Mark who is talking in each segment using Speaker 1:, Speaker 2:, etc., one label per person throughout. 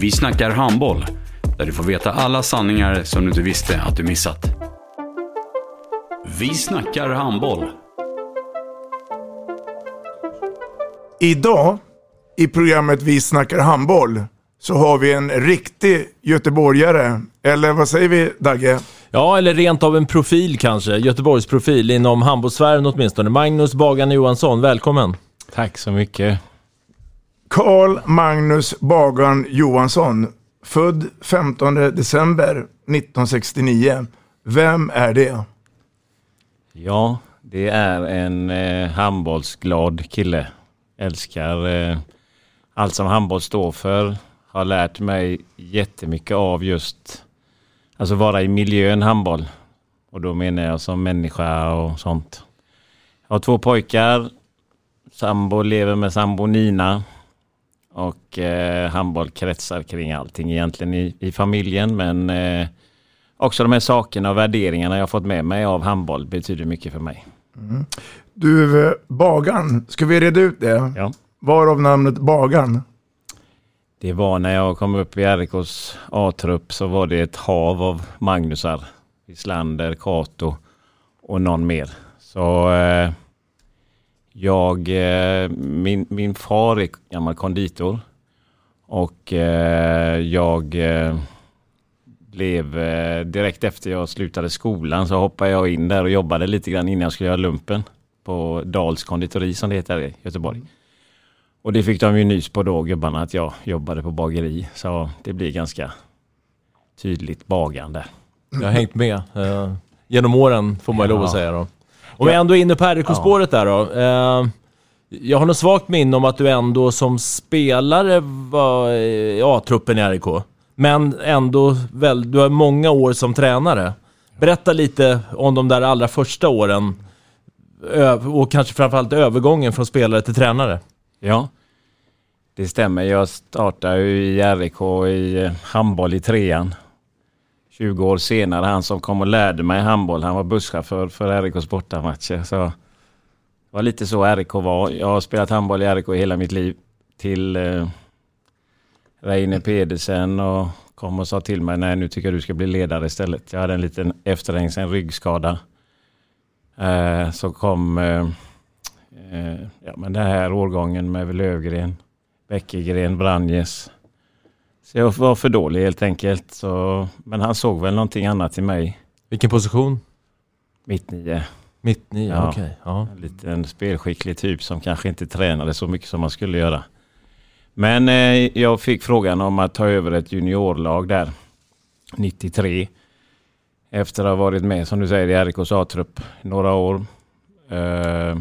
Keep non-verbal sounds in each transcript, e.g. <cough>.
Speaker 1: Vi snackar handboll, där du får veta alla sanningar som du inte visste att du missat. Vi snackar handboll.
Speaker 2: Idag i programmet Vi snackar handboll så har vi en riktig göteborgare. Eller vad säger vi Dagge?
Speaker 3: Ja, eller rent av en profil kanske. Göteborgsprofil inom handbollssfären åtminstone. Magnus Bagan Johansson, välkommen.
Speaker 4: Tack så mycket.
Speaker 2: Karl Magnus Bagan Johansson. Född 15 december 1969. Vem är det?
Speaker 4: Ja, det är en eh, handbollsglad kille. Älskar eh, allt som handboll står för. Har lärt mig jättemycket av just alltså vara i miljön handboll. Och då menar jag som människa och sånt. Jag har två pojkar. Sambo lever med sambo Nina. Och eh, handboll kretsar kring allting egentligen i, i familjen. Men eh, också de här sakerna och värderingarna jag fått med mig av handboll betyder mycket för mig.
Speaker 2: Mm. Du, eh, Bagan, ska vi reda ut det?
Speaker 4: Ja.
Speaker 2: Varav namnet Bagan?
Speaker 4: Det var när jag kom upp i RIKs A-trupp så var det ett hav av Magnusar. Islander, Kato och någon mer. Så eh, jag, eh, min, min far är gammal konditor. Och eh, jag eh, blev direkt efter jag slutade skolan så hoppade jag in där och jobbade lite grann innan jag skulle göra lumpen. På Dals konditori som det heter i Göteborg. Och det fick de ju nys på då gubbarna att jag jobbade på bageri. Så det blir ganska tydligt bagande.
Speaker 3: Jag har hängt med eh, genom åren får man ju lov att
Speaker 4: Ja.
Speaker 3: säga då. Om vi ändå är inne på RIK-spåret där då. Eh, jag har något svagt minne om att du ändå som spelare var i A-truppen i RIK. Men ändå, väl, du har många år som tränare. Berätta lite om de där allra första åren. Och kanske framförallt övergången från spelare till tränare.
Speaker 4: Ja, det stämmer. Jag startade ju i RIK i eh, handboll i trean. 20 år senare, han som kom och lärde mig handboll, han var busschaufför för RIKs bortamatcher. Så det var lite så RIK var. Jag har spelat handboll i RIK i hela mitt liv. Till eh, Reine Pedersen och kom och sa till mig, nej nu tycker jag du ska bli ledare istället. Jag hade en liten efterhängsen ryggskada. Eh, så kom eh, eh, ja, men den här årgången med Lövgren, Bäckegren, Branjes. Så jag var för dålig helt enkelt. Så, men han såg väl någonting annat i mig.
Speaker 3: Vilken position?
Speaker 4: Mitt nio.
Speaker 3: Mitt nio,
Speaker 4: Ja.
Speaker 3: okej. Ja.
Speaker 4: En liten spelskicklig typ som kanske inte tränade så mycket som man skulle göra. Men eh, jag fick frågan om att ta över ett juniorlag där 93. Efter att ha varit med som du säger i RIKs A-trupp några år. Eh,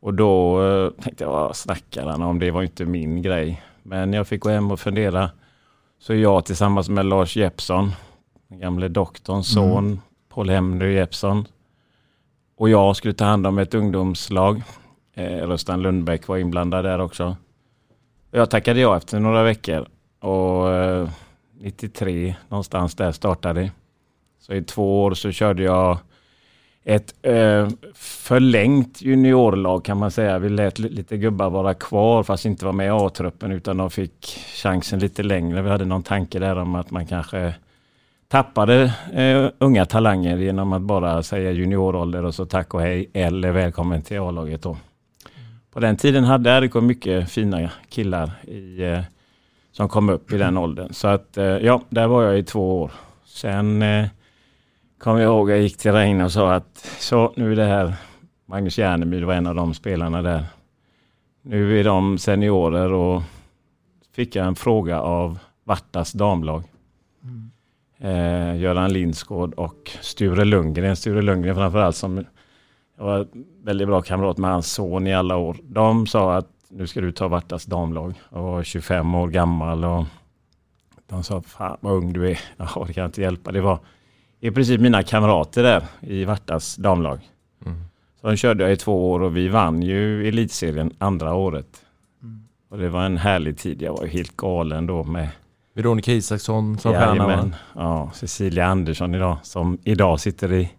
Speaker 4: och då eh, tänkte jag, vad snackar han om? Det var inte min grej. Men jag fick gå hem och fundera. Så jag tillsammans med Lars Jeppsson, den gamle doktorns son, Paul Henry Jeppsson, och jag skulle ta hand om ett ungdomslag. Eh, Röstan Lundbäck var inblandad där också. Jag tackade ja efter några veckor och eh, 93 någonstans där startade. Så i två år så körde jag ett eh, förlängt juniorlag kan man säga. Vi lät li- lite gubbar vara kvar fast inte vara med i A-truppen utan de fick chansen lite längre. Vi hade någon tanke där om att man kanske tappade eh, unga talanger genom att bara säga juniorålder och så tack och hej eller välkommen till A-laget då. På den tiden hade RIK mycket fina killar i eh, som kom upp i den åldern. Så att eh, ja, där var jag i två år. Sen eh, kom jag ihåg, jag gick till Reine och sa att så nu är det här, Magnus Järnemyr var en av de spelarna där. Nu är de seniorer och fick jag en fråga av Vartas damlag. Eh, Göran Linsgård och Sture Lundgren. Sture Lundgren framförallt som jag var väldigt bra kamrat med hans son i alla år. De sa att nu ska du ta Vartas damlag. Jag var 25 år gammal och de sa fan vad ung du är. Ja, det kan jag inte hjälpa. Det var i princip mina kamrater där i Vartas damlag.
Speaker 3: Mm.
Speaker 4: Så de körde jag i två år och vi vann ju elitserien andra året. Och det var en härlig tid. Jag var ju helt galen då med
Speaker 3: Veronica Isaksson som stjärna.
Speaker 4: Ja, Cecilia Andersson idag som idag sitter i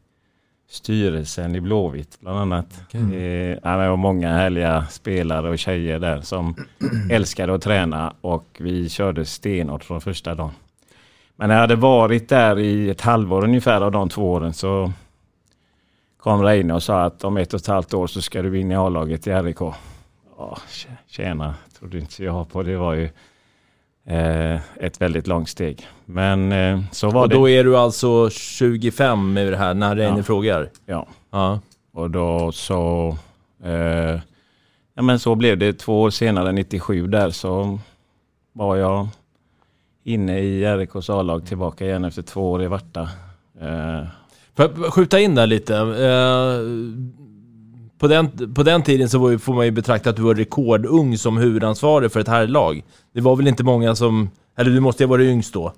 Speaker 4: styrelsen i Blåvitt bland annat.
Speaker 3: Okej.
Speaker 4: Eh, det var många härliga spelare och tjejer där som <clears throat> älskade att träna och vi körde stenhårt från första dagen. Men när jag hade varit där i ett halvår ungefär av de två åren så kom Reine och sa att om ett och ett halvt år så ska du in i A-laget i RIK. Ja, tjena, trodde inte jag på. Det var ju eh, ett väldigt långt steg. Men eh, så var
Speaker 3: Och
Speaker 4: det.
Speaker 3: då är du alltså 25 med det här när Reine
Speaker 4: Ja.
Speaker 3: frågar?
Speaker 4: Ja.
Speaker 3: Ja.
Speaker 4: Och då så... Eh, ja men så blev det. Två år senare, 97 där, så var jag inne i RIKs A-lag tillbaka igen efter två år i Varta. Eh,
Speaker 3: Får jag skjuta in där lite? Eh, på, den, på den tiden så ju, får man ju betrakta att du var rekordung som huvudansvarig för ett herrlag. Det var väl inte många som... Eller du måste ju ha varit yngst då,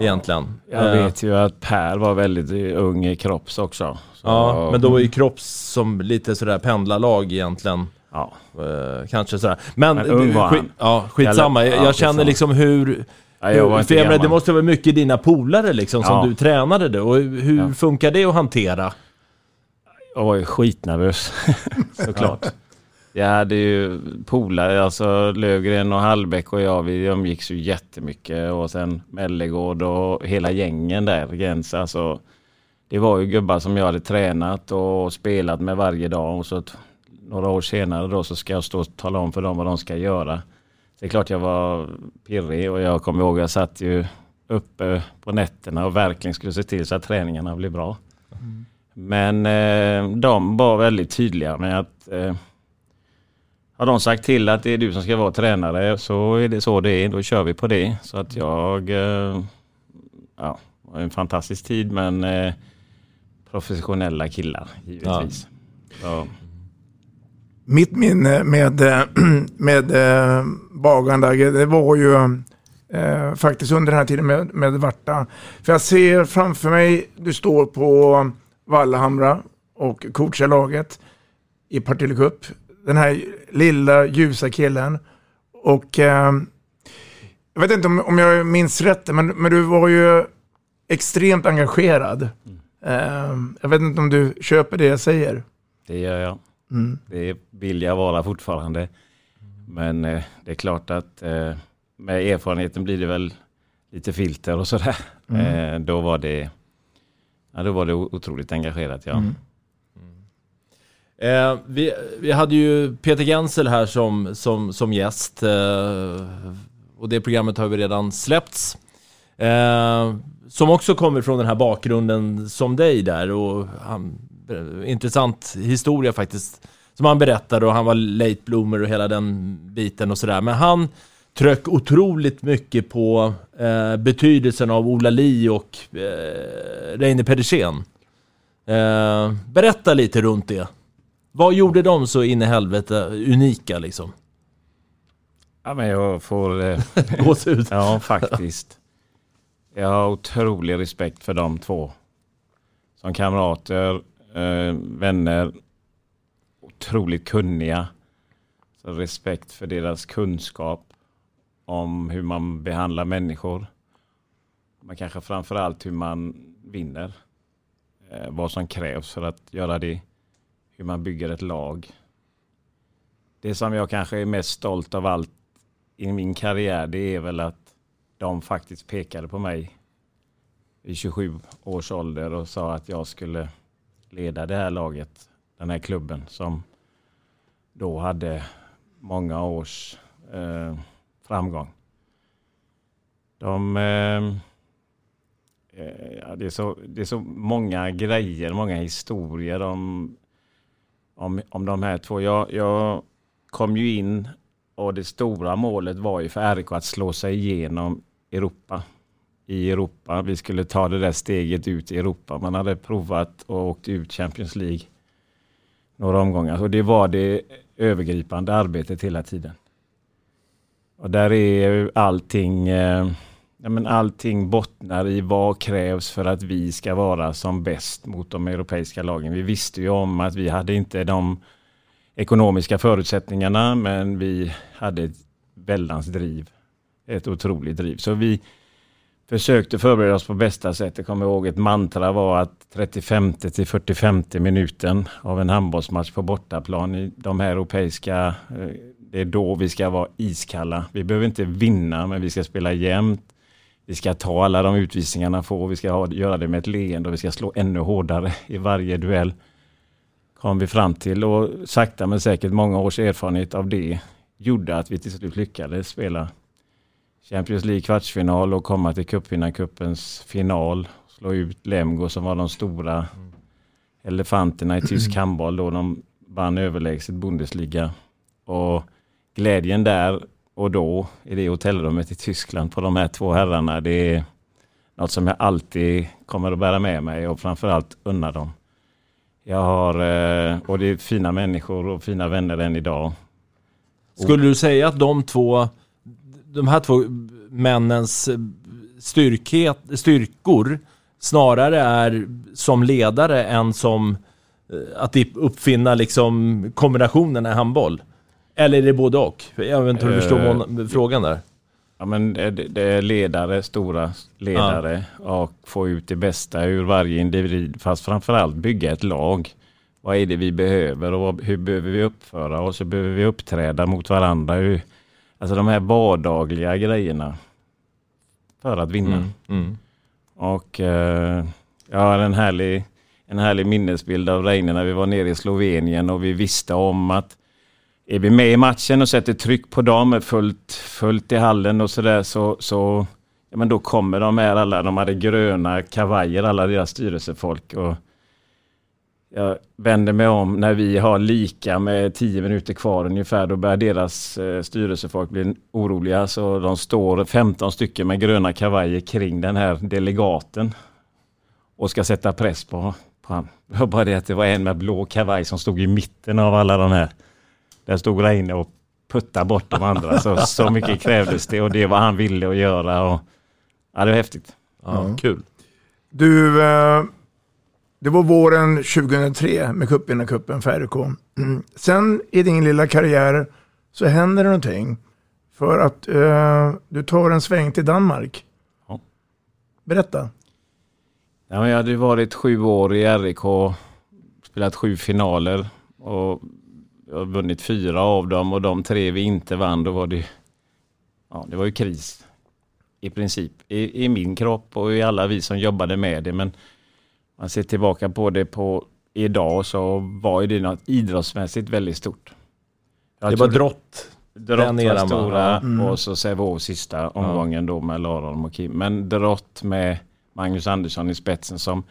Speaker 3: egentligen.
Speaker 4: jag
Speaker 3: Eh,
Speaker 4: vet ju att Per var väldigt ung i kropps också. Så,
Speaker 3: Ja, men då var ju Kropps som lite sådär pendlarlag egentligen.
Speaker 4: Ja.
Speaker 3: Eh, kanske sådär. Men,
Speaker 4: Men ung var
Speaker 3: skit,
Speaker 4: han.
Speaker 3: ja, skitsamma. Jag,
Speaker 4: Ja,
Speaker 3: jag känner liksom hur...
Speaker 4: Ja, jag var inte
Speaker 3: för jag menar,
Speaker 4: gammal.
Speaker 3: det måste vara mycket dina polare liksom som
Speaker 4: Ja.
Speaker 3: du tränade då. Och hur
Speaker 4: Ja.
Speaker 3: funkar det att hantera?
Speaker 4: Jag var ju skitnervös <laughs> såklart. Jag hade ju polare, alltså Lövgren och Hallbäck och jag, vi umgicks ju jättemycket och sen Mellegård och hela gängen där, Gens, alltså. Det var ju gubbar som jag hade tränat och spelat med varje dag och så t- några år senare då så ska jag stå och tala om för dem vad de ska göra. Det är klart jag var pirrig och jag kommer ihåg jag satt ju uppe på nätterna och verkligen skulle se till så att träningarna blev bra. Men eh, de var väldigt tydliga med att eh, har de sagt till att det är du som ska vara tränare så är det så det är. Då kör vi på det. Så att jag... Eh, ja, en fantastisk tid men eh, professionella killar givetvis. Ja.
Speaker 2: Mitt minne med, eh, <clears throat> med Bagan Dagge, det var ju eh, faktiskt under den här tiden med, med Varta. För jag ser framför mig, du står på Vallhamra och coachar laget i Partille Cup. Den här lilla ljusa killen. Och eh, jag vet inte om, om jag minns rätt, men, men du var ju extremt engagerad. Eh, jag vet inte om du köper det jag säger.
Speaker 4: Det gör jag.
Speaker 2: Mm.
Speaker 4: Det vill jag vara fortfarande. Men eh, det är klart att eh, med erfarenheten blir det väl lite filter och sådär.
Speaker 2: Mm.
Speaker 4: Eh, då var det ja, då var det otroligt engagerat. Ja.
Speaker 2: Mm.
Speaker 3: Eh, vi, vi hade ju Peter Gensel här som, som, som gäst. Eh, och det programmet har vi redan släppts. Eh, som också kommer från den här bakgrunden som dig där. Och han, intressant historia faktiskt. Som han berättade och han var late bloomer och hela den biten och sådär. Men han tryck otroligt mycket på eh, betydelsen av Ola Li och eh, Reine Pedersen. Eh, berätta lite runt det. Vad gjorde de så in i helvete unika liksom?
Speaker 4: Ja, men jag får... Eh, <laughs>
Speaker 3: Gåshud.
Speaker 4: ja, faktiskt. Jag har otrolig respekt för de två. Som kamrater, eh, vänner. Otroligt kunniga. Så respekt för deras kunskap om hur man behandlar människor. Men kanske framförallt hur man vinner. Eh, vad som krävs för att göra det. Hur man bygger ett lag. Det som jag kanske är mest stolt av allt i min karriär det är väl att de faktiskt pekade på mig i 27 års ålder och sa att jag skulle leda det här laget, den här klubben som då hade många års eh, framgång. De... Eh, eh det, är så, det är så många grejer, många historier om, om, om de här två. Jag, jag kom ju in och det stora målet var ju för RIK att slå sig igenom Europa. I Europa. Vi skulle ta det där steget ut i Europa. Man hade provat och åkt ut Champions League några omgångar. Och det var det övergripande arbetet hela tiden. Och där är allting, eh, ja, men allting bottnar i vad krävs för att vi ska vara som bäst mot de europeiska lagen. Vi visste ju om att vi hade inte de ekonomiska förutsättningarna men vi hade ett väldans driv. Ett otroligt driv. Så vi försökte förbereda oss på bästa sätt. Jag kommer ihåg ett mantra var att 35 till 45 minuten av en handbollsmatch på bortaplan i de här europeiska eh, det är då vi ska vara iskalla. Vi behöver inte vinna, men vi ska spela jämnt. Vi ska ta alla de utvisningarna får. Vi ska ha, göra det med ett leende och vi ska slå ännu hårdare i varje duell. Kom vi fram till och sakta men säkert många års erfarenhet av det gjorde att vi till slut lyckades spela Champions League kvartsfinal och komma till cupvinnarcupens final. Slå ut Lemgo som var de stora elefanterna i <clears throat> tysk handboll då de vann överlägset Bundesliga. Och glädjen där och då i det hotellrummet i Tyskland på de här två herrarna. Det är något som jag alltid kommer att bära med mig och framförallt unna dem. Jag har, eh, och det är fina människor och fina vänner än idag.
Speaker 3: Skulle du säga att de två, de här två männens styrkhet, styrkor snarare är som ledare än som eh, att uppfinna liksom kombinationerna i handboll? Eller är det både och? Jag vet inte om du förstår uh, frågan där.
Speaker 4: Ja men det är ledare, stora ledare ja. och få ut det bästa ur varje individ. Fast framförallt bygga ett lag. Vad är det vi behöver och hur behöver vi uppföra oss? Hur behöver vi uppträda mot varandra? Hur, alltså de här vardagliga grejerna. För att vinna. Mm, mm. Och uh, jag har en härlig, en härlig minnesbild av Reine när vi var nere i Slovenien och vi visste om att är vi med i matchen och sätter tryck på dem, fullt, fullt i hallen och sådär så, så ja, men då kommer de här alla, de hade gröna kavajer, alla deras styrelsefolk. Och jag vänder mig om när vi har lika med tio minuter kvar ungefär, då börjar deras eh, styrelsefolk bli oroliga. Så de står 15 stycken med gröna kavajer kring den här delegaten och ska sätta press på, på honom. Det var bara det att det var en med blå kavaj som stod i mitten av alla de här. Där stod Reine och puttade bort de andra. Så, så mycket krävdes det och det var han ville att göra. Och, ja, det var häftigt.
Speaker 3: Ja, mm. Kul.
Speaker 2: Du, eh, det var våren 2003 med cupvinnarcupen för RK. Mm. Sen i din lilla karriär så händer det någonting. För att eh, du tar en sväng till Danmark. Ja. Berätta.
Speaker 4: Ja, jag hade varit sju år i RIK, spelat sju finaler och vi har vunnit fyra av dem och de tre vi inte vann, då var det, ja, det var ju kris. I princip. I, I min kropp och i alla vi som jobbade med det. Men man ser tillbaka på det på idag så var ju det något idrottsmässigt väldigt stort.
Speaker 3: Jag det var drott.
Speaker 4: Drott var stora mm. och så Sävehof sista omgången ja. då med Laron och Kim. Men drott med Magnus Andersson i spetsen som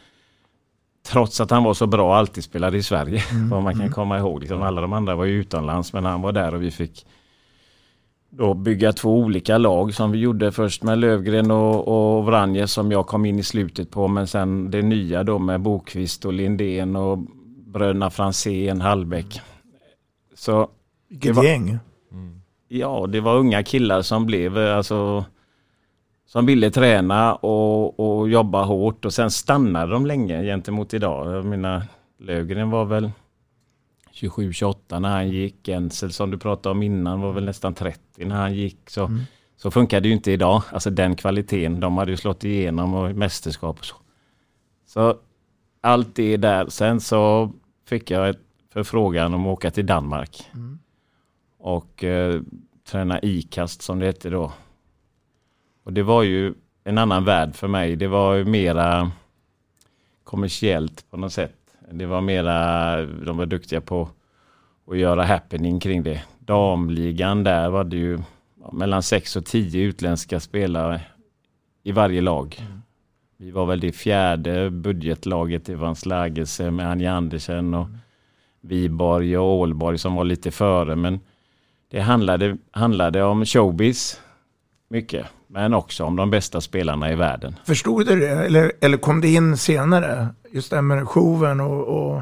Speaker 4: trots att han var så bra alltid spelade i Sverige. Mm. <laughs> Vad man kan mm. komma ihåg. Liksom, alla de andra var ju utomlands men han var där och vi fick då bygga två olika lag som vi gjorde först med Lövgren och, och Vranje som jag kom in i slutet på men sen det nya då med Bokvist och Lindén och bröderna Franzén, Hallbäck. Så
Speaker 2: Vilket gäng!
Speaker 4: Mm. Ja, det var unga killar som blev alltså som ville träna och, och jobba hårt och sen stannade de länge gentemot idag. Jag menar, Lögren var väl 27-28 när han gick. Ensel som du pratade om innan var väl nästan 30 när han gick. Så, mm. så funkar det ju inte idag. Alltså den kvaliteten. De hade ju slått igenom och mästerskap och så. Så allt det där. Sen så fick jag förfrågan om att åka till Danmark. Mm. Och eh, träna ikast som det hette då. Och det var ju en annan värld för mig. Det var ju mera kommersiellt på något sätt. Det var mera, de var duktiga på att göra happening kring det. Damligan där var det ju mellan 6 och 10 utländska spelare i varje lag. Vi var väl det fjärde budgetlaget i Vans Lägelse med Anja Andersen och Viborg och Ålborg som var lite före. Men det handlade, handlade om showbiz mycket. Men också om de bästa spelarna i världen.
Speaker 2: Förstod du det? Eller, eller kom det in senare? Just det här med showen och... och...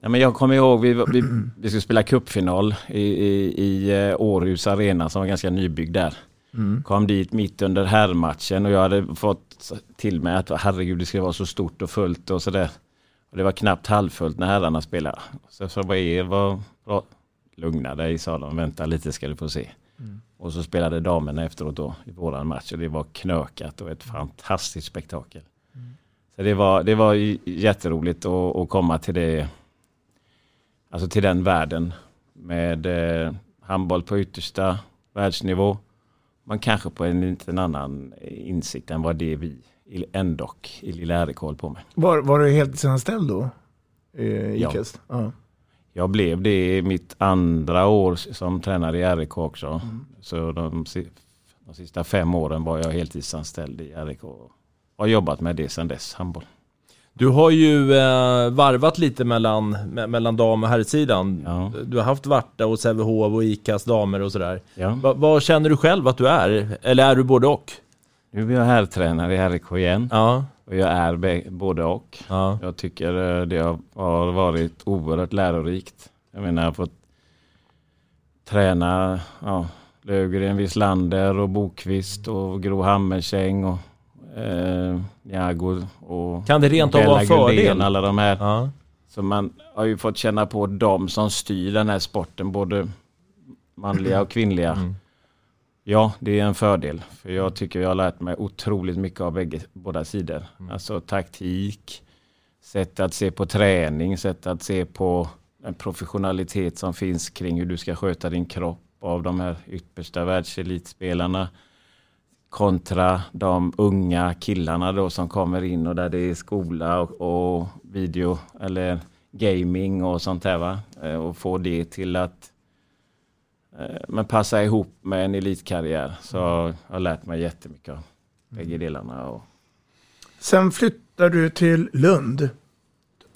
Speaker 4: Ja, men jag kommer ihåg vi, vi, <clears throat> vi skulle spela cupfinal i, i, i eh, Århus Arena som var ganska nybyggd där.
Speaker 2: Mm.
Speaker 4: Kom dit mitt under herrmatchen och jag hade fått till mig att herregud det ska vara så stort och fullt och sådär. Och det var knappt halvfullt när herrarna spelade. Så jag sa, vad är vad, vad, Lugna dig sa de, vänta lite ska du få se.
Speaker 2: Mm.
Speaker 4: Och så spelade damerna efteråt då i våran match och det var knökat och ett fantastiskt spektakel. Så det var, det var jätteroligt att, att komma till det, alltså till den världen med eh, handboll på yttersta världsnivå. Men kanske på en liten annan insikt än vad det vi i- ändå i Lilla håller på med.
Speaker 2: Var, var du heltidsanställd då? Eh,
Speaker 4: Ja.
Speaker 2: Ja.
Speaker 4: Jag blev det mitt andra år som tränare i RIK också. Så de, de sista fem åren var jag heltidsanställd i RIK. Och har jobbat med det sedan dess, handboll.
Speaker 3: Du har ju eh, varvat lite mellan, me mellan dam och herrsidan. Du har haft Varta och Sävehof och ICAs damer och sådär.
Speaker 4: Ja.
Speaker 3: Va, vad känner du själv att du är? Eller är du både och?
Speaker 4: Nu är jag herrtränare i RIK igen.
Speaker 3: Ja.
Speaker 4: Och jag är både och.
Speaker 3: Ja.
Speaker 4: Jag tycker eh, det har- varit oerhört lärorikt. Jag menar, jag har fått träna ja, Löfgren, Wislander och Bokvist och Gro Hammersäng och eh, Njago och
Speaker 3: Kan det rent av vara fördel?
Speaker 4: alla de här.
Speaker 3: Ja.
Speaker 4: Så man har ju fått känna på de som styr den här sporten, både manliga och kvinnliga.
Speaker 3: Mm.
Speaker 4: Ja, det är en fördel. För jag tycker jag har lärt mig otroligt mycket av bägge, båda sidor.
Speaker 3: Mm.
Speaker 4: Alltså taktik, sätt att se på träning, sätt att se på en professionalitet som finns kring hur du ska sköta din kropp av de här yppersta världselitspelarna kontra de unga killarna då som kommer in och där det är skola och, och video eller gaming och sånt där va. Eh, Och få det till att men passa ihop med en elitkarriär. Så jag har lärt mig jättemycket av bägge delarna. Och,
Speaker 2: Sen flyttar du till Lund.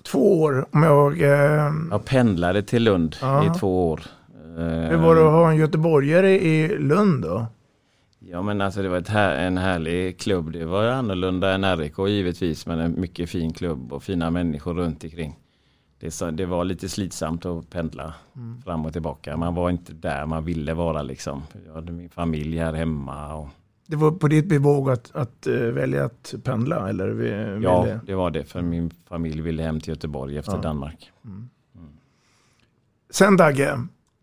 Speaker 2: Två år om jag... Eh,
Speaker 4: jag pendlade till Lund
Speaker 2: Ja.
Speaker 4: i två år. Eh,
Speaker 2: hur var det att ha en göteborgare i Lund då?
Speaker 4: Ja men alltså det var här, en härlig klubb. Det var annorlunda än RIK givetvis men en mycket fin klubb och fina människor runt omkring. Det, så, det var lite slitsamt att pendla
Speaker 2: Mm.
Speaker 4: fram och tillbaka. Man var inte där man ville vara liksom. Jag hade min familj här hemma. Och,
Speaker 2: Det var på ditt bevåg att, att eh, välja att pendla? Eller vi-
Speaker 4: ja
Speaker 2: ville-
Speaker 4: det var det för min familj ville hem till Göteborg efter
Speaker 2: Ja.
Speaker 4: Danmark.
Speaker 2: Sen Dagge,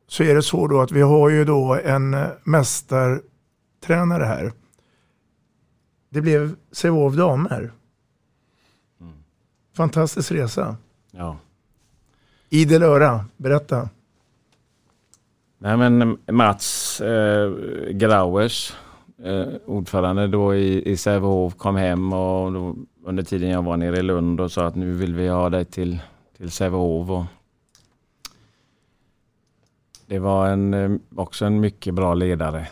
Speaker 2: så är det så då att vi har ju då en eh, mästartränare här. Det blev Sävehof damer. Fantastisk resa.
Speaker 4: Ja.
Speaker 2: Idel öra, berätta.
Speaker 4: Nej men Mats eh, Grauers, eh, ordförande då i, i Sävehof, kom hem och då, under tiden jag var nere i Lund och sa att nu vill vi ha dig till, till Sävehof. Och det var en, eh, också en mycket bra ledare.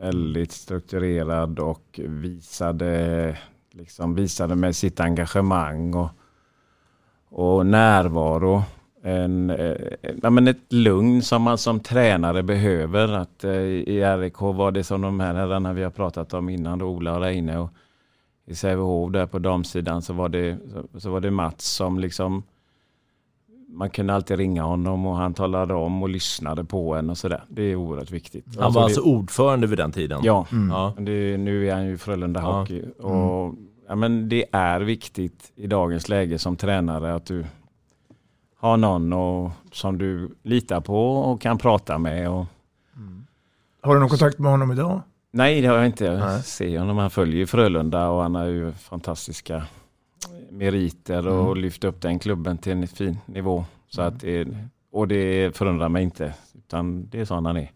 Speaker 4: Väldigt strukturerad och visade, liksom visade med sitt engagemang och, och närvaro en, eh, ja, men ett lugn som man som tränare behöver. Att, eh, I RIK var det som de här herrarna vi har pratat om innan, då, Ola och Reine. Och I Sävehof där på damsidan så var, det, så, så var det Mats som liksom man kunde alltid ringa honom och han talade om och lyssnade på en och sådär. Det är oerhört viktigt.
Speaker 3: Han var alltså
Speaker 4: det-
Speaker 3: ordförande vid den tiden?
Speaker 4: Ja,
Speaker 3: ja.
Speaker 4: Det, nu är han ju Frölunda
Speaker 3: Ja.
Speaker 4: Hockey. Och, ja, men det är viktigt i dagens läge som tränare att du har någon och, som du litar på och kan prata med. Och,
Speaker 2: Har du någon kontakt med honom idag?
Speaker 4: nej, det har jag inte. Jag ser honom. Han följer ju Frölunda och han har ju fantastiska meriter och
Speaker 2: Mm.
Speaker 4: lyft upp den klubben till en fin nivå. Så att det, och det förundrar mig inte, utan det är så han är.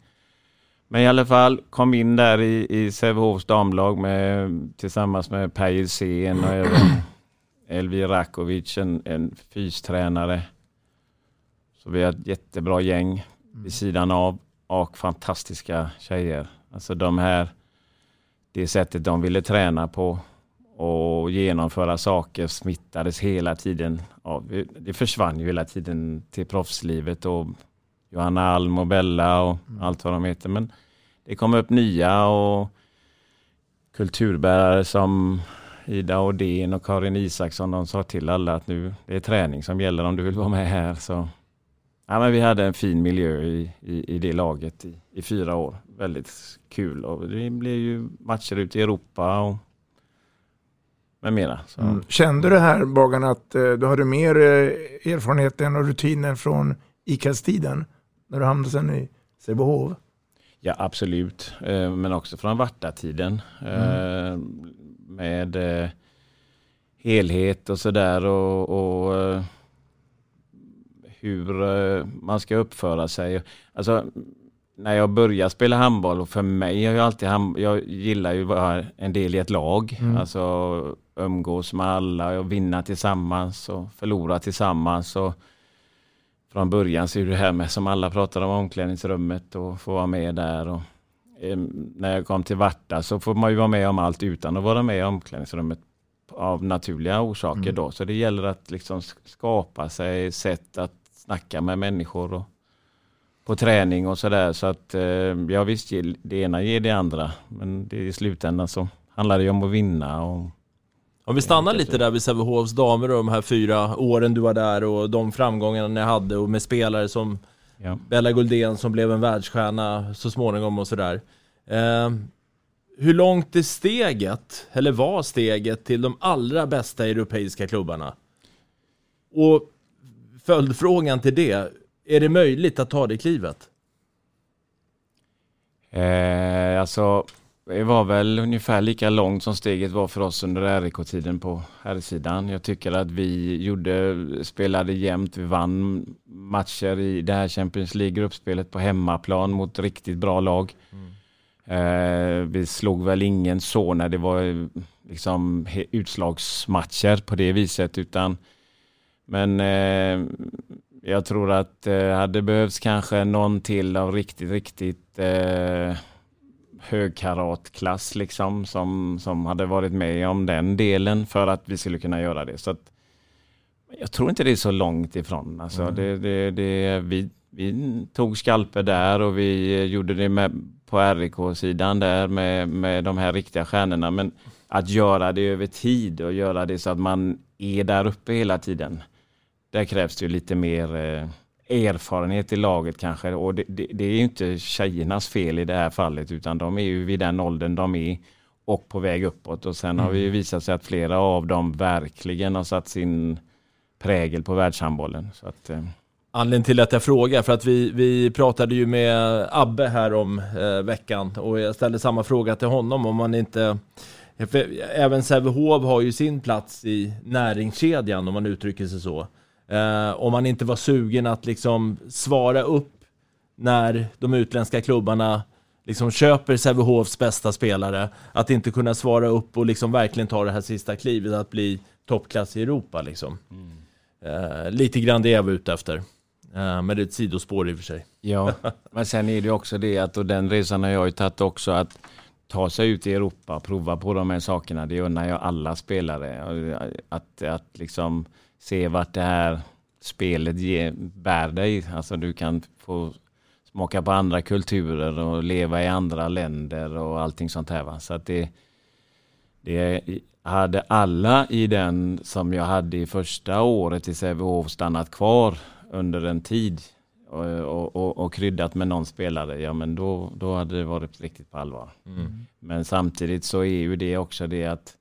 Speaker 4: Men i alla fall, kom in där i, i Sävehofs damlag med, tillsammans med Per Gilsén och <clears throat> även Elvir Rakovic, en, en fystränare. Så vi har ett jättebra gäng vid sidan av och fantastiska tjejer. Alltså de här det sättet de ville träna på och genomföra saker smittades hela tiden. av. det försvann ju hela tiden till proffslivet och Johanna Alm och Bella och
Speaker 2: Mm.
Speaker 4: allt vad de heter. Men det kom upp nya och kulturbärare som Ida Odén och Karin Isaksson. De sa till alla att nu det är träning som gäller om du vill vara med här. Så, ja, men vi hade en fin miljö i, i, i det laget i, i fyra år. Väldigt kul och det blev ju matcher ute i Europa och med mera.
Speaker 2: Mm. Kände du här Bagan att eh, du hade mer eh, erfarenhet än och rutiner från ICAS-tiden? När du hamnade sen i Sävehof?
Speaker 4: Ja absolut, eh, men också från Varta-tiden. Eh, Med helhet och sådär och, och hur eh, man ska uppföra sig. Alltså, när jag började spela handboll och för mig har jag alltid hand, jag gillar ju att vara en del i ett lag.
Speaker 5: Mm.
Speaker 4: Alltså umgås med alla och vinna tillsammans och förlora tillsammans. Och från början så är det här med som alla pratar om omklädningsrummet och få vara med där. Och, eh, när jag kom till Varta så får man ju vara med om allt utan att vara med i omklädningsrummet av naturliga orsaker
Speaker 5: Mm.
Speaker 4: då. Så det gäller att liksom sk- skapa sig sätt att snacka med människor och på träning och sådär. Så att eh, ja visst, det ena ger det andra. Men det, i slutändan så handlar det ju om att vinna. Och,
Speaker 3: Om vi stannar lite där vid Sävehofs damer och de här fyra åren du var där och de framgångarna ni hade och med spelare som
Speaker 4: Ja.
Speaker 3: Bella Guldén som blev en världsstjärna så småningom och sådär. Eh, hur långt är steget, eller var steget, till de allra bästa europeiska klubbarna? Och följdfrågan till det, är det möjligt att ta det klivet?
Speaker 4: Eh, alltså, det var väl ungefär lika långt som steget var för oss under RIK-tiden på herrsidan. Jag tycker att vi gjorde, spelade jämnt. Vi vann matcher i det här Champions League-gruppspelet på hemmaplan mot riktigt bra lag. Eh, vi slog väl ingen så när det var liksom utslagsmatcher på det viset utan men eh, jag tror att det hade behövts kanske någon till av riktigt, riktigt eh, högkaratklass liksom som, som hade varit med om den delen för att vi skulle kunna göra det. Så att, jag tror inte det är så långt ifrån. Alltså
Speaker 5: Mm.
Speaker 4: det, det, det, vi, vi tog skalper där och vi gjorde det med, på RIK-sidan där med, med de här riktiga stjärnorna. Men att göra det över tid och göra det så att man är där uppe hela tiden. Där krävs det ju lite mer eh, erfarenhet i laget kanske. Och det, det, det är ju inte tjejernas fel i det här fallet utan de är ju vid den åldern de är och på väg uppåt. Och sen har vi ju visat sig att flera av dem verkligen har satt sin prägel på världshandbollen. Så att, eh,
Speaker 3: Anledningen till att jag frågar, för att vi, vi pratade ju med Abbe här om eh, veckan och jag ställde samma fråga till honom om man inte för Även Sävehof har ju sin plats i näringskedjan om man uttrycker sig så. Eh, om man inte var sugen att liksom svara upp när de utländska klubbarna liksom köper Sävehofs bästa spelare, att inte kunna svara upp och liksom verkligen ta det här sista klivet att bli toppklass i Europa liksom. Eh, lite grann det jag var ute efter. Eh, men det är ett sidospår i och för sig.
Speaker 4: Ja, men sen är det också det att, och den resan har jag ju tagit också, att ta sig ut i Europa, prova på de här sakerna, det unnar jag alla spelare. Att, att liksom se vart det här spelet ger, bär dig. Alltså du kan få smaka på andra kulturer och leva i andra länder och allting sånt här. Va? Så att det, det hade alla i den som jag hade i första året i Sävehof stannat kvar under en tid och, och, och, och kryddat med någon spelare, ja men då, då hade det varit riktigt på allvar.
Speaker 3: Mm.
Speaker 4: Men samtidigt så är ju det också det att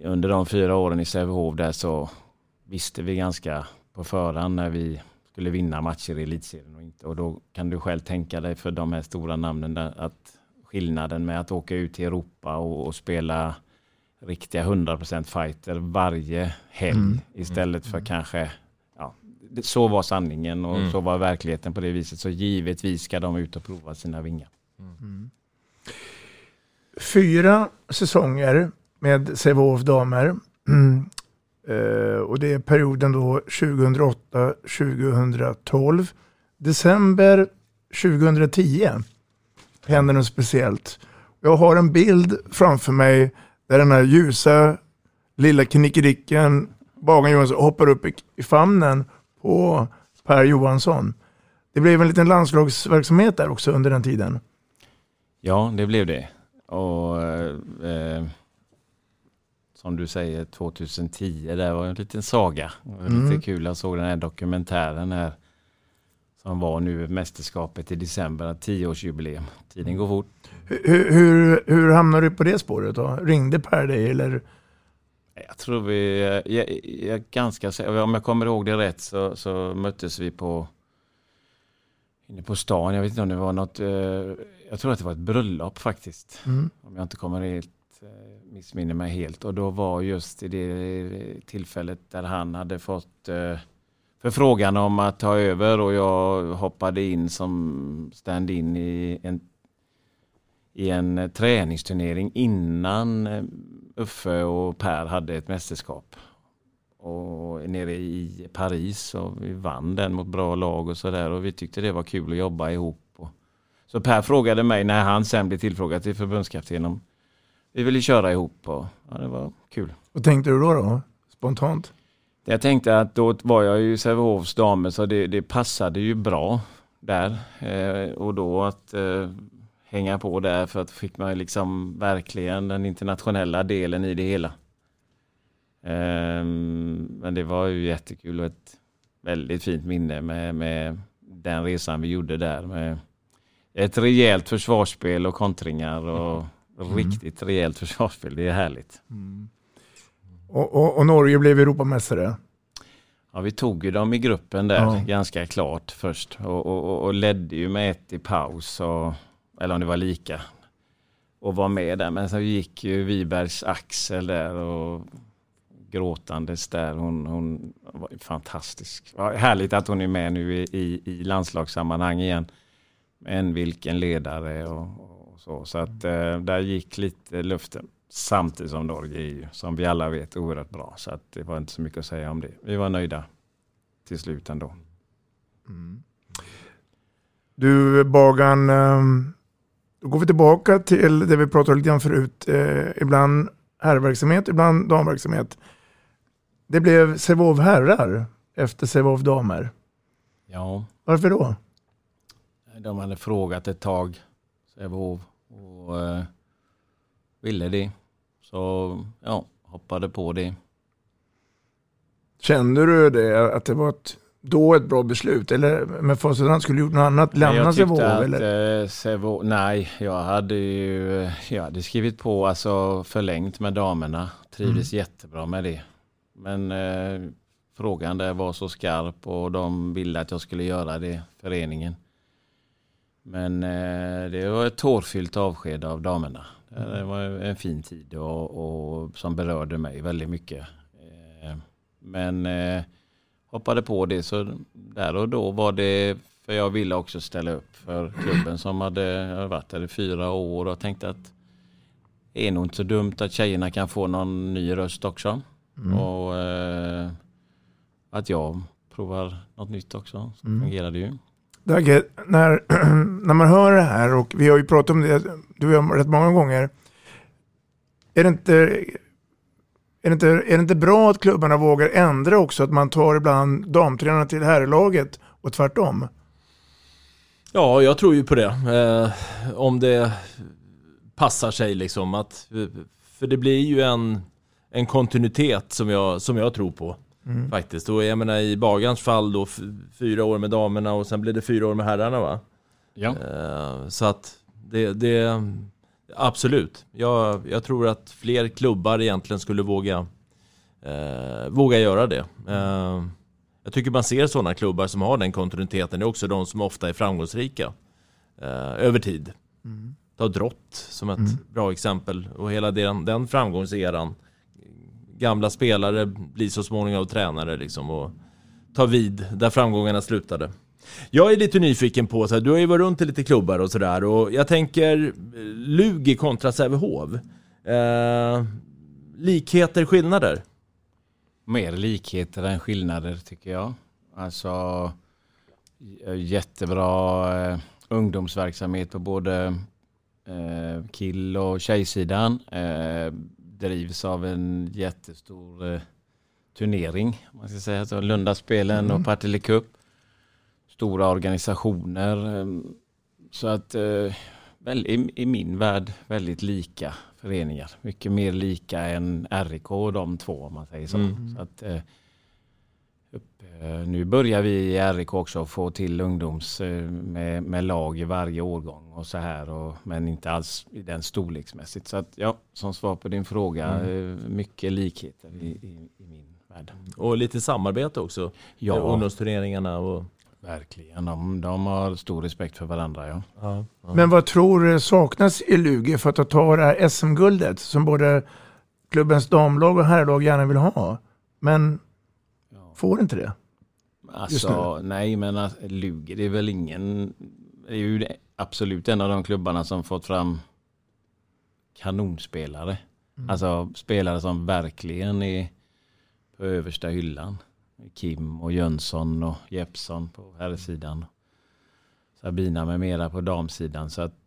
Speaker 4: under de fyra åren i Sävehof där så visste vi ganska på förhand när vi skulle vinna matcher i elitserien och inte. Och då kan du själv tänka dig för de här stora namnen där att skillnaden med att åka ut till Europa och, och spela riktiga 100% fighter varje helg
Speaker 5: Mm.
Speaker 4: istället för kanske ja, så var sanningen och
Speaker 3: Mm.
Speaker 4: så var verkligheten på det viset. Så givetvis ska de ut och prova sina vingar.
Speaker 2: Fyra säsonger med Sävehof damer. Mm. Eh, och det är perioden då 2008-2012. December 2010 händer något speciellt. Jag har en bild framför mig där den här ljusa lilla knickedicken Bagan Johansson hoppar upp i, i famnen på Per Johansson. Det blev en liten landslagsverksamhet där också under den tiden.
Speaker 4: Ja, det blev det. Och eh, eh som du säger 2010, det var en liten saga.
Speaker 2: Mm.
Speaker 4: lite kul, jag såg den här dokumentären här som var nu mästerskapet i december, tioårsjubileum. Tiden går fort.
Speaker 2: Hur, hur, hur hamnade du på det spåret då? Ringde Per dig eller?
Speaker 4: Jag tror vi, jag, jag är ganska om jag kommer ihåg det rätt så, så möttes vi på inne på stan. Jag vet inte om det var något, eh, jag tror att det var ett bröllop faktiskt.
Speaker 2: Mm.
Speaker 4: Om jag inte kommer helt, eh, Eh, missminner mig helt. Och då var just i det tillfället där han hade fått eh, förfrågan om att ta över och jag hoppade in som stand-in i en, i en eh, träningsturnering innan Uffe och Per hade ett mästerskap. Och nere i Paris och vi vann den mot bra lag och sådär och vi tyckte det var kul att jobba ihop. Så Per frågade mig när han sen blev tillfrågad till förbundskapten om vi ville köra ihop och ja, det var kul.
Speaker 2: Vad tänkte du då? då? Spontant?
Speaker 4: Jag tänkte att då var jag ju Sävehofs damer så det, det passade ju bra där. Eh, och då att eh, hänga på där för att fick man liksom verkligen den internationella delen i det hela. Eh, men det var ju jättekul och ett väldigt fint minne med, med den resan vi gjorde där. Med ett rejält försvarsspel och kontringar och riktigt rejält försvarsspel. Det är härligt.
Speaker 2: Och, och, och Norge blev Europamästare.
Speaker 4: Ja, vi tog ju dem i gruppen där
Speaker 2: Ja.
Speaker 4: ganska klart först och, och, och- ledde ju med ett i paus, och, eller om det var lika. Och var med där, men så gick ju Wibergs Axel där och gråtandes där. Hon, hon var ju fantastisk. Ja, härligt att hon är med nu i, i, i landslagssammanhang igen. En vilken ledare och, och så. Så att eh, där gick lite luften. Samtidigt som Norge är ju, som vi alla vet, oerhört bra. Så att det var inte så mycket att säga om det. Vi var nöjda till slut ändå.
Speaker 2: Du Bagan, ehm, då går vi tillbaka till det vi pratade lite grann förut. Eh, ibland herrverksamhet, ibland damverksamhet. Det blev Sävehof herrar efter Sävehof damer.
Speaker 4: Ja,
Speaker 2: Varför då?
Speaker 4: de hade frågat ett tag, Sävehof, och eh, ville det. Så ja, hoppade på det.
Speaker 2: Kände du det, att det var ett, då ett bra beslut? Eller med facit hand, skulle du gjort något annat? Lämna Sävehof? Eller?
Speaker 4: eh, Sävehof- nej, jag hade ju jag hade skrivit på, alltså förlängt med damerna. Trivdes jättebra med det. Men eh, frågan där var så skarp och de ville att jag skulle göra det, föreningen. Men eh, det var ett tårfyllt avsked av damerna. Det var en fin tid och, och som berörde mig väldigt mycket. Eh, men eh, hoppade på det så där och då var det för jag ville också ställa upp för klubben som hade varit där i fyra år och tänkte att det är nog inte så dumt att tjejerna kan få någon ny röst också.
Speaker 2: Mm.
Speaker 4: Och eh, att jag provar något nytt också. Så
Speaker 2: Mm.
Speaker 4: fungerar det ju.
Speaker 2: Dagge, när, <clears throat> när man hör det här och vi har ju pratat om det, du har rätt många gånger. Är det inte, är det inte, är det inte bra att klubbarna vågar ändra också? Att man tar ibland damtränarna till herrlaget och tvärtom?
Speaker 3: Ja, jag tror ju på det. Eh, om det passar sig liksom. Att, eh, för det blir ju en, en kontinuitet som jag, som jag tror på.
Speaker 2: Mm.
Speaker 3: Faktiskt. Och jag menar i Bagans fall då fyra år med damerna och sen blev det fyra år med herrarna va?
Speaker 4: Ja.
Speaker 3: Eh, så att det, det absolut. Jag, jag tror att fler klubbar egentligen skulle våga, eh, våga göra det. Eh, jag tycker man ser sådana klubbar som har den kontinuiteten. Det är också de som ofta är framgångsrika eh, över tid.
Speaker 2: Mm.
Speaker 3: Ta Drott som ett
Speaker 2: Mm.
Speaker 3: bra exempel och hela den, den framgångseran. Gamla spelare blir så småningom tränare liksom och tar vid där framgångarna slutade. Jag är lite nyfiken på, så här, du har ju varit runt i lite klubbar och sådär och jag tänker eh, Lugi kontra Sävehof. Eh, likheter, skillnader?
Speaker 4: Mer likheter än skillnader tycker jag. Alltså eh, jättebra eh, ungdomsverksamhet på både Eh, kill och tjejsidan eh, drivs av en jättestor eh, turnering. Man ska säga så. Lundaspelen
Speaker 2: Mm.
Speaker 4: och Partille Cup. Stora organisationer. eh, Så att eh, väl, i, i min värld väldigt lika föreningar. Mycket mer lika än RIK och de två om man säger så.
Speaker 3: Mm.
Speaker 4: så att, eh, upp, nu börjar vi i RIK också få till ungdoms eh, med, med lag i varje årgång och så här. Och, men inte alls i den storleksmässigt. Så att ja, som svar på din fråga,
Speaker 3: Mm.
Speaker 4: eh, mycket likheter i, i, i min värld.
Speaker 3: Och lite samarbete också.
Speaker 4: Ja.
Speaker 3: Med Ungdomsturneringarna och...
Speaker 4: Verkligen, de, de har stor respekt för varandra. Ja.
Speaker 3: Ja,
Speaker 2: Men vad tror du saknas i Lugi för att ta det här SM-guldet som både klubbens damlag och herrlag gärna vill ha? Men får inte det?
Speaker 4: Alltså, nej men alltså, Luger det är väl ingen... Det är ju absolut en av de klubbarna som fått fram kanonspelare.
Speaker 2: Mm.
Speaker 4: Alltså spelare som verkligen är på översta hyllan. Kim och Jönsson och Jeppsson på herrsidan. Sabina med mera på damsidan. Så att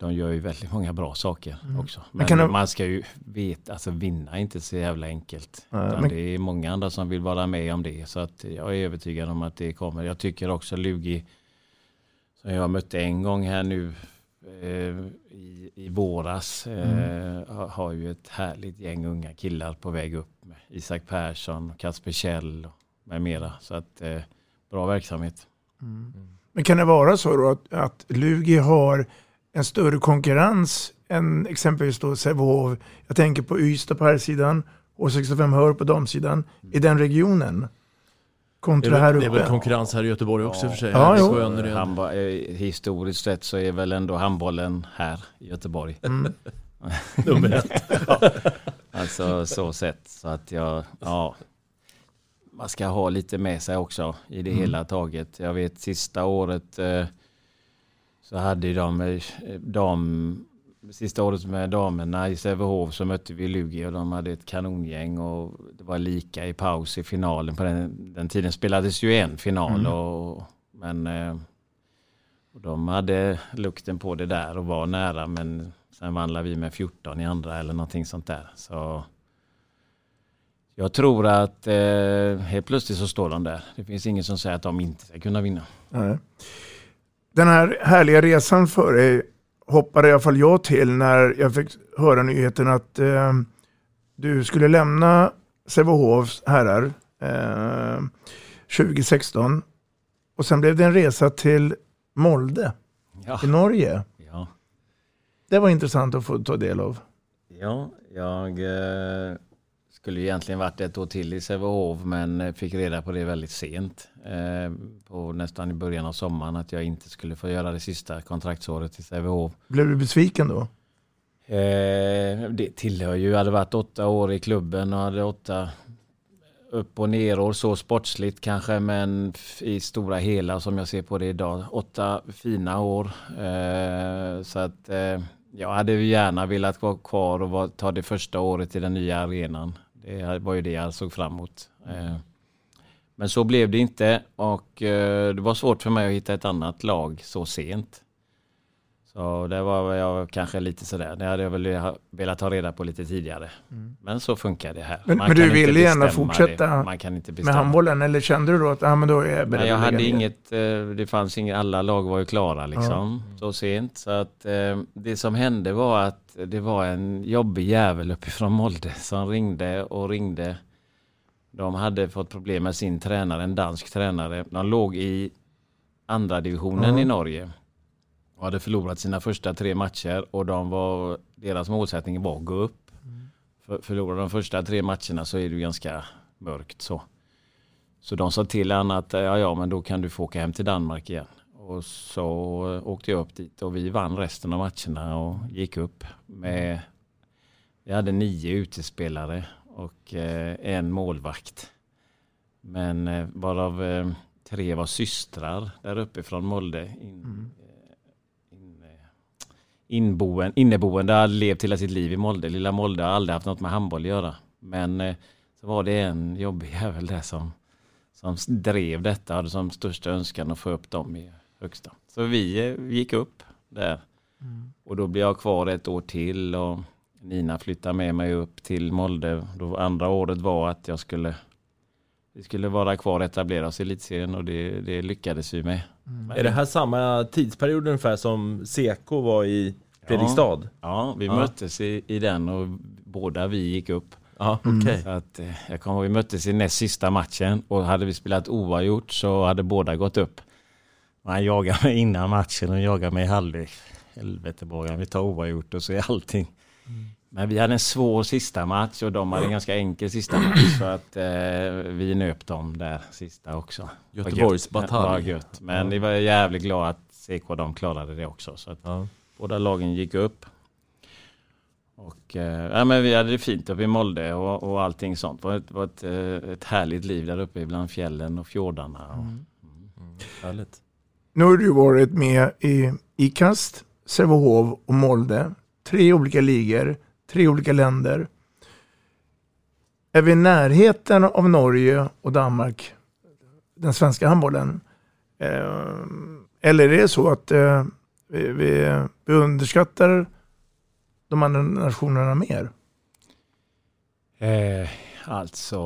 Speaker 4: de gör ju väldigt många bra saker
Speaker 2: Mm.
Speaker 4: också.
Speaker 2: Men
Speaker 4: Men,
Speaker 2: det-
Speaker 4: man ska ju veta, alltså vinna är inte så jävla enkelt. Utan
Speaker 2: men-
Speaker 4: Det är många andra som vill vara med om det. Så att jag är övertygad om att det kommer. Jag tycker också Lugi, som jag mötte en gång här nu eh, i, i våras, eh, har, har ju ett härligt gäng unga killar på väg upp. Med Isak Persson, Kasper Kjell och med mera. Så att eh, bra verksamhet.
Speaker 2: Men kan det vara så då att, att Lugi har en större konkurrens än exempelvis då Sävehof? Jag tänker på Ystad på här sidan och 65 Hör på damsidan i den regionen.
Speaker 3: Det
Speaker 2: Kontra
Speaker 3: är,
Speaker 2: här
Speaker 3: väl, det är väl
Speaker 2: uppe.
Speaker 3: konkurrens här i Göteborg också och för sig.
Speaker 2: Ja, jo.
Speaker 3: och Önnered.
Speaker 4: Handbo- eh, historiskt sett så är väl ändå handbollen här i Göteborg.
Speaker 2: Mm. <laughs>
Speaker 3: Nummer ett.
Speaker 4: Alltså så sett. Så att jag, ja. Man ska ha lite med sig också i det
Speaker 2: Mm.
Speaker 4: hela taget. Jag vet sista året eh, så hade de, eh, dam, sista året med damerna i Sävehof så mötte vi Lugi och de hade ett kanongäng och det var lika i paus i finalen. På den, den tiden spelades ju en final
Speaker 2: Mm.
Speaker 4: och, men eh, och de hade lukten på det där och var nära men sen vann vi med 14 i andra eller någonting sånt där. Så jag tror att eh, helt plötsligt så står de där. Det finns ingen som säger att de inte ska kunna vinna.
Speaker 2: Nej. Den här härliga resan för dig hoppade i alla fall jag till när jag fick höra nyheten att eh, du skulle lämna Sävehofs herrar eh, 2016 och sen blev det en resa till Molde
Speaker 4: Ja.
Speaker 2: i Norge.
Speaker 4: Ja,
Speaker 2: Det var intressant att få ta del av.
Speaker 4: ja jag eh, skulle egentligen varit ett år till i Sävehof men eh, fick reda på det väldigt sent. Eh, på nästan i början av sommaren att jag inte skulle få göra det sista kontraktsåret i Sävehof.
Speaker 2: Blev du besviken då?
Speaker 4: Eh, det tillhör ju, jag hade varit åtta år i klubben och hade åtta upp och nerår så sportsligt kanske men i stora hela som jag ser på det idag. Åtta fina år. Eh, så att eh, jag hade gärna velat vara kvar och ta det första året i den nya arenan. Det var ju det jag såg fram emot. Eh, men så blev det inte och eh, det var svårt för mig att hitta ett annat lag så sent. Så det var jag kanske lite sådär. Det hade jag väl velat ha reda på lite tidigare. Men så funkar det här.
Speaker 2: Men, men du
Speaker 4: inte
Speaker 2: ville gärna fortsätta
Speaker 4: det. Man kan inte
Speaker 2: med handbollen eller kände du då att ah, men då är jag beredd
Speaker 4: Nej, jag hade inget, eh, det fanns inget, alla lag var ju klara liksom. Så sent. Så att eh, det som hände var att det var en jobbig jävel uppifrån Molde <laughs> som ringde och ringde. De hade fått problem med sin tränare, en dansk tränare. De låg i andra divisionen
Speaker 2: Ja.
Speaker 4: i Norge. Och hade förlorat sina första tre matcher och de var, deras målsättning var att gå upp. För, förlorar de första tre matcherna så är det ganska mörkt så. Så de sa till honom att ja, ja, men då kan du få åka hem till Danmark igen. Och så åkte jag upp dit och vi vann resten av matcherna och gick upp med vi hade nio utespelare och eh, en målvakt. Men eh, varav eh, tre var systrar där uppe från Molde. In, mm inboen, inneboende hade levt hela sitt liv i Molde. Lilla Molde har aldrig haft något med handboll att göra. Men eh, så var det en jobbig <laughs> jävel där som, som drev detta. Hade som största önskan att få upp dem i högsta. Så vi eh, gick upp där. Och då blev jag kvar ett år till och Nina flyttade med mig upp till Molde. Då andra året var att jag skulle vi skulle vara kvar och etablera oss i elitserien och det, det lyckades vi med.
Speaker 3: Mm. Är det här samma tidsperiod ungefär som Seko var i Fredrikstad?
Speaker 4: Ja, ja vi ja. möttes i, i den och båda vi gick upp.
Speaker 3: Ja, okay.
Speaker 4: Så att, eh, jag kommer ihåg vi möttes i näst sista matchen och hade vi spelat oavgjort så hade båda gått upp. Han jagade mig innan matchen och jagade mig i halvlek. Helvete Borgan, vi tar oavgjort och så är allting. Mm. Men vi hade en svår sista match och de hade en ganska enkel sista match. <clears throat> Så att eh, vi nöp dem där sista också.
Speaker 3: Göteborgs batalj.
Speaker 4: Men vi var jävligt glada att CK de klarade det också. Så att ja. båda lagen gick upp. Och, eh, ja, men vi hade det fint uppe i Molde och, och allting sånt. Det var, ett, var ett, eh, ett härligt liv där uppe bland fjällen och fjordarna. Och, mm.
Speaker 3: Mm. Härligt.
Speaker 2: Nu har du varit med i IKAST, Sävehof och Molde. Tre olika ligor tre olika länder. Är vi i närheten av Norge och Danmark, den svenska handbollen? Eh, eller är det så att eh, vi, vi, vi underskattar de andra nationerna mer?
Speaker 4: Eh, alltså,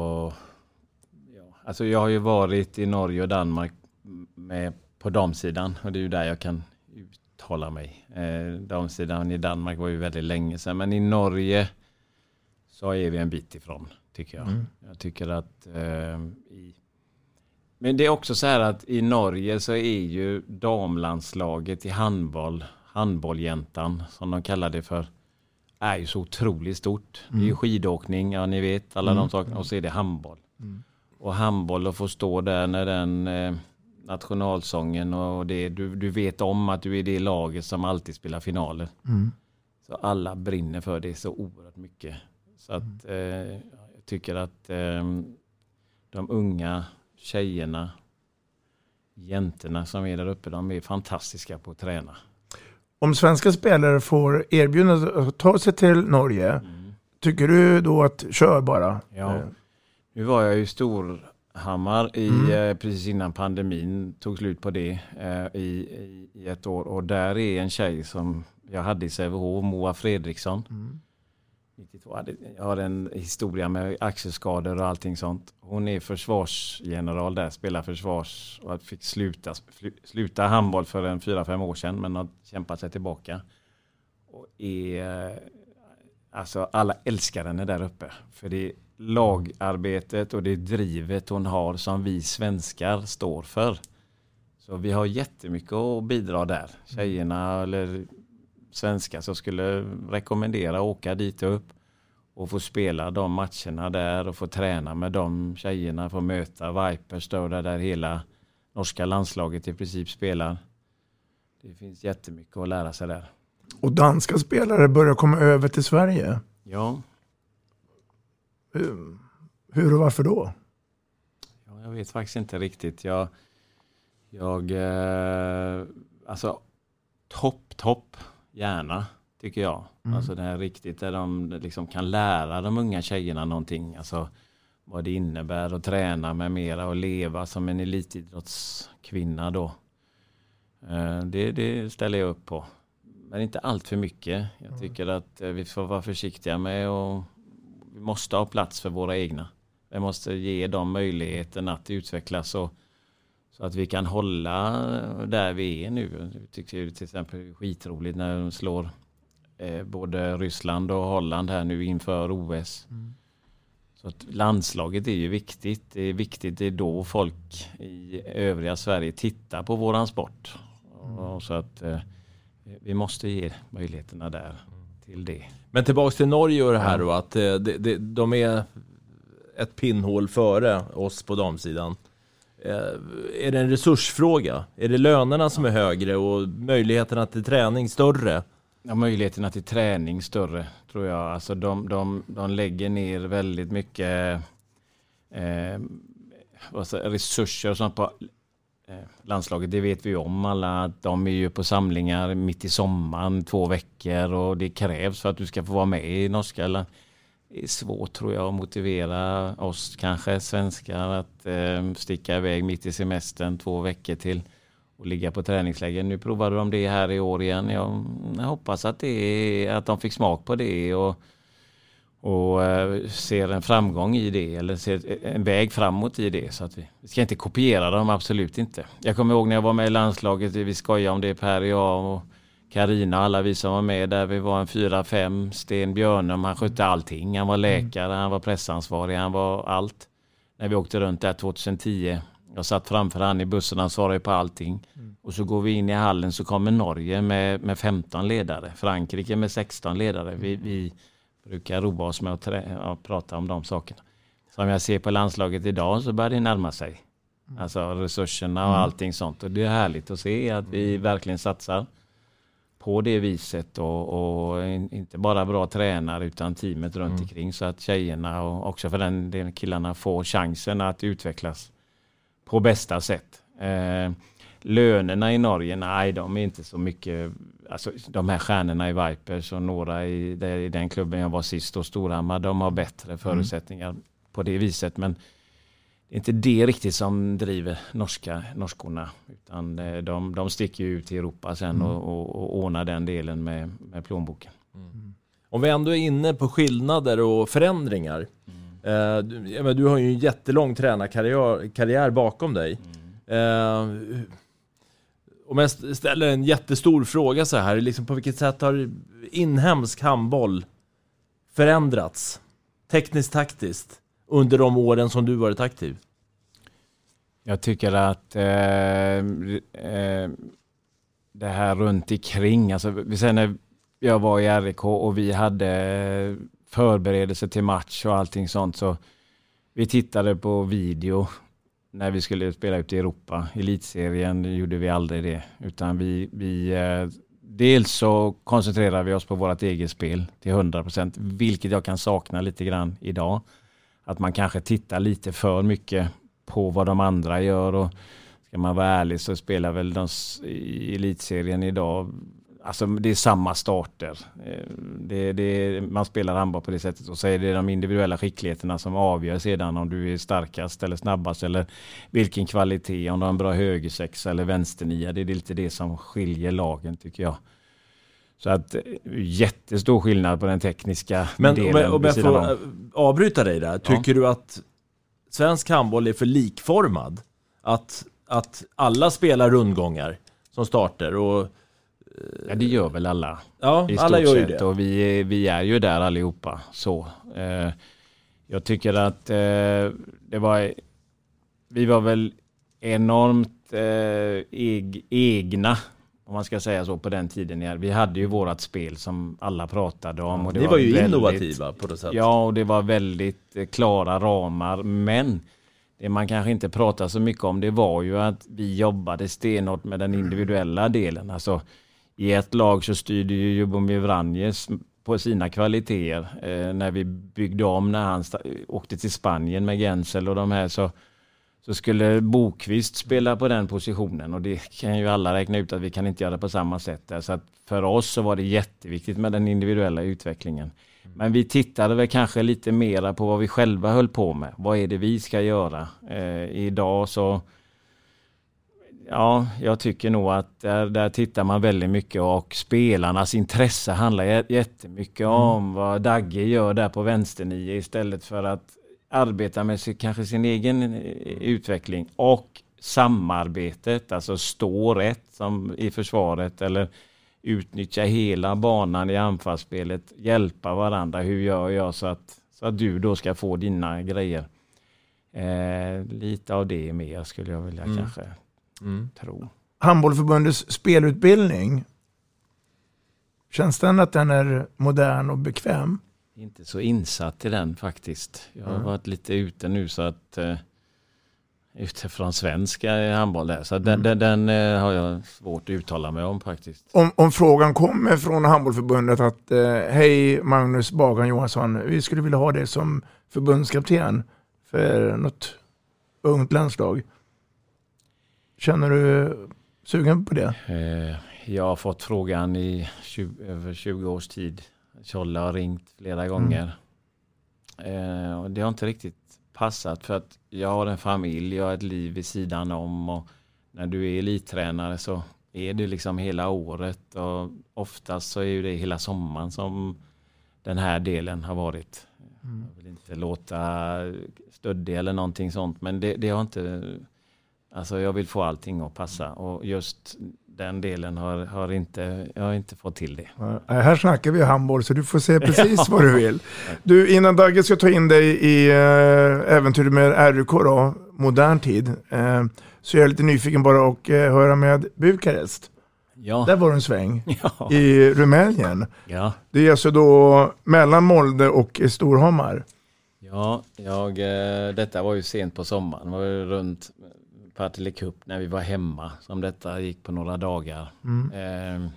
Speaker 4: ja. alltså, jag har ju varit i Norge och Danmark med på damsidan och det är ju där jag kan uttala mig. Eh, damsidan i Danmark var ju väldigt länge sedan, men i Norge så är vi en bit ifrån, tycker jag. Mm. Jag tycker att eh, i, men det är också så här att i Norge så är ju damlandslaget i handboll, handbolljäntan som de kallar det för, är ju så otroligt stort. Mm. Det är ju mm. skidåkning, ja ni vet alla mm. de sakerna, och så är det handboll. Mm. Och handboll att få stå där när den eh, nationalsången och det. Du, du vet om att du är det laget som alltid spelar finaler. Mm. Så alla brinner för det så oerhört mycket. Så att eh, jag tycker att eh, de unga tjejerna, jäntorna som är där uppe, de är fantastiska på att träna.
Speaker 2: Om svenska spelare får erbjudande att ta sig till Norge, mm. tycker du då att kör bara?
Speaker 4: Ja. Eh. Nu var jag ju stor Hammar i, mm. eh, precis innan pandemin tog slut på det eh, i, i, i, ett år. Och där är en tjej som jag hade i Sävehof, Moa Fredriksson. Mm. 92. Jag har en historia med axelskador och allting sånt. Hon är försvarsgeneral där, spelar försvars och fick sluta, sluta handboll för en fyra fem år sedan men har kämpat sig tillbaka. Och är, eh, alltså alla älskar henne där uppe. För det lagarbetet och det drivet hon har som vi svenskar står för. Så vi har jättemycket att bidra där. Tjejerna eller svenskar som skulle rekommendera att åka dit upp och få spela de matcherna där och få träna med de tjejerna, få möta Vipers då där hela norska landslaget i princip spelar. Det finns jättemycket att lära sig där.
Speaker 2: Och danska spelare börjar komma över till Sverige?
Speaker 4: Ja,
Speaker 2: hur och varför då?
Speaker 4: Ja, jag vet faktiskt inte riktigt. Jag, jag eh, alltså topp, topp, gärna tycker jag. Mm. Alltså det här riktigt där de liksom kan lära de unga tjejerna någonting. Alltså vad det innebär att träna med mera och leva som en elitidrottskvinna då. Eh, det, det ställer jag upp på. Men inte allt för mycket. Jag tycker att eh, vi får vara försiktiga med att vi måste ha plats för våra egna. Vi måste ge dem möjligheten att utvecklas och, så att vi kan hålla där vi är nu. Jag tycker till exempel skitroligt när de slår eh, både Ryssland och Holland här nu inför OS. Mm. Så att landslaget är ju viktigt. Det är viktigt, det är då folk i övriga Sverige tittar på våran sport. Mm. Och så att eh, vi måste ge möjligheterna där till det.
Speaker 3: Men tillbaks till Norge och det här då, att eh, det, det, de är ett pinnhål före oss på damsidan. Eh, är det en resursfråga? Är det lönerna som är högre och möjligheterna till träning större?
Speaker 4: Ja, möjligheterna till träning större tror jag. Alltså de, de, de lägger ner väldigt mycket eh, resurser och sånt på Eh, landslaget, det vet vi om alla. De är ju på samlingar mitt i sommaren, två veckor och det krävs för att du ska få vara med i norska. Det är svårt tror jag att motivera oss kanske svenskar att eh, sticka iväg mitt i semestern två veckor till och ligga på träningsläger. Nu provade de det här i år igen. Jag, jag hoppas att, det, att de fick smak på det och, och uh, ser en framgång i det eller ser en väg framåt i det. Så att vi, vi ska inte kopiera dem, absolut inte. Jag kommer ihåg när jag var med i landslaget, vi skojade om det Per och jag och Karina alla vi som var med där. Vi var en fyra, fem. Sten Björnum, han skötte allting. Han var läkare, han var pressansvarig, han var allt. När vi åkte runt där 2010. Jag satt framför han i bussen, han svarade på allting. Mm. Och så går vi in i hallen så kommer Norge med, med 15 ledare. Frankrike med 16 ledare. Vi, vi brukar roa oss med att ja, prata om de sakerna. Som jag ser på landslaget idag så börjar det närma sig. Mm. Alltså resurserna och mm. allting sånt. Och det är härligt att se att vi verkligen satsar på det viset och, och, inte bara bra tränare utan teamet runt mm. omkring så att tjejerna och också för den delen killarna får chansen att utvecklas på bästa sätt. Eh, lönerna i Norge, nej de är inte så mycket, alltså de här stjärnorna i Vipers och några i, i den klubben jag var sist och Storhammar, de har bättre mm. förutsättningar mm. på det viset men det är inte det riktigt som driver norska, norskorna. Utan eh, de, de sticker ut i Europa sen mm. och, och, och ordnar den delen med, med plånboken. Mm.
Speaker 3: Om vi ändå är inne på skillnader och förändringar. Mm. Eh, du, du, har ju en jättelång tränarkarriär karriär bakom dig. Mm. Eh, om jag ställer en jättestor fråga så här, liksom på vilket sätt har inhemsk handboll förändrats? Tekniskt, taktiskt? under de åren som du varit aktiv?
Speaker 4: Jag tycker att eh, eh, det här runt omkring, alltså vi säger när jag var i RIK och vi hade förberedelse till match och allting sånt så vi tittade på video när vi skulle spela ute i Europa. Elitserien gjorde vi aldrig det, utan vi, vi eh, dels så koncentrerar vi oss på vårt eget spel till 100 procent, vilket jag kan sakna lite grann idag att man kanske tittar lite för mycket på vad de andra gör. Och ska man vara ärlig så spelar väl de i elitserien idag Alltså det är samma starter. Eh, det, det, man spelar handboll på det sättet och så är det de individuella skickligheterna som avgör sedan om du är starkast eller snabbast eller vilken kvalitet, om du har en bra högersexa eller vänsternia. Det är lite det som skiljer lagen tycker jag. Så att jättestor skillnad på den tekniska
Speaker 3: Men
Speaker 4: delen.
Speaker 3: om jag får om. avbryta dig där. Tycker ja. du att svensk handboll är för likformad? Att, att alla spelar rundgångar som starter och
Speaker 4: Ja, det gör väl alla.
Speaker 3: Ja, alla gör ju det.
Speaker 4: Och vi, vi är ju där allihopa. Så. Eh, jag tycker att eh, det var... Vi var väl enormt eh, eg, egna om man ska säga så på den tiden. Vi hade ju vårat spel som alla pratade om.
Speaker 3: och det Ni var, var ju väldigt, innovativa på något sätt.
Speaker 4: Ja, och det var väldigt eh, klara ramar. Men det man kanske inte pratar så mycket om det var ju att vi jobbade stenhårt med den individuella delen. Alltså i ett lag så styrde ju Jubomir Vranjes på sina kvaliteter. Eh, när vi byggde om när han åkte till Spanien med Gensel och de här så så skulle Bokvist spela på den positionen och det kan ju alla räkna ut att vi kan inte göra på samma sätt. Där. Så att för oss så var det jätteviktigt med den individuella utvecklingen. Men vi tittade väl kanske lite mera på vad vi själva höll på med. Vad är det vi ska göra? Eh, idag så Ja, jag tycker nog att där, där tittar man väldigt mycket och spelarnas intresse handlar jättemycket mm. om vad Dagge gör där på vänsternio istället för att arbeta med sig, kanske sin egen eh, utveckling och samarbetet, alltså stå rätt som i försvaret eller utnyttja hela banan i anfallsspelet, hjälpa varandra. Hur gör jag så att, så att du då ska få dina grejer? Eh, lite av det mer skulle jag vilja mm. kanske mm. tro.
Speaker 2: Handbollförbundets spelutbildning, känns den att den är modern och bekväm?
Speaker 4: inte så insatt i den faktiskt. Jag har mm. varit lite ute nu så att uh, utifrån svenska handboll där. Så mm. den, den, den uh, har jag svårt att uttala mig om faktiskt.
Speaker 2: Om, om frågan kommer från handbollförbundet att uh, hej Magnus Bagan Johansson, vi skulle vilja ha dig som förbundskapten för något ungt landslag. Känner du sugen på det?
Speaker 4: jag har fått frågan i 20, över 20 års tid Tjolle har ringt flera gånger. Mm. Eh, och det har inte riktigt passat för att jag har en familj, jag har ett liv vid sidan om. Och när du är elittränare så är det liksom hela året och oftast så är det hela sommaren som den här delen har varit.
Speaker 2: Mm.
Speaker 4: Jag vill inte låta stöddig eller någonting sånt men det, det har inte Alltså jag vill få allting att passa och just den delen har, har inte, jag har inte fått till det.
Speaker 2: Ja, här snackar vi handboll så du får se precis <laughs> vad du vill. Du, innan Dagge ska ta in dig i äh, äventyret med RUK då, modern tid, eh, så är jag lite nyfiken bara att eh, höra med Bukarest.
Speaker 4: Ja.
Speaker 2: Där var det en sväng <laughs>
Speaker 4: Ja.
Speaker 2: i Rumänien.
Speaker 4: Ja.
Speaker 2: Det är alltså då mellan Molde och Storhammar.
Speaker 4: Ja, jag, eh, detta var ju sent på sommaren. Det var Partille Cup när vi var hemma som detta gick på några dagar.
Speaker 2: Mm.
Speaker 4: Eh,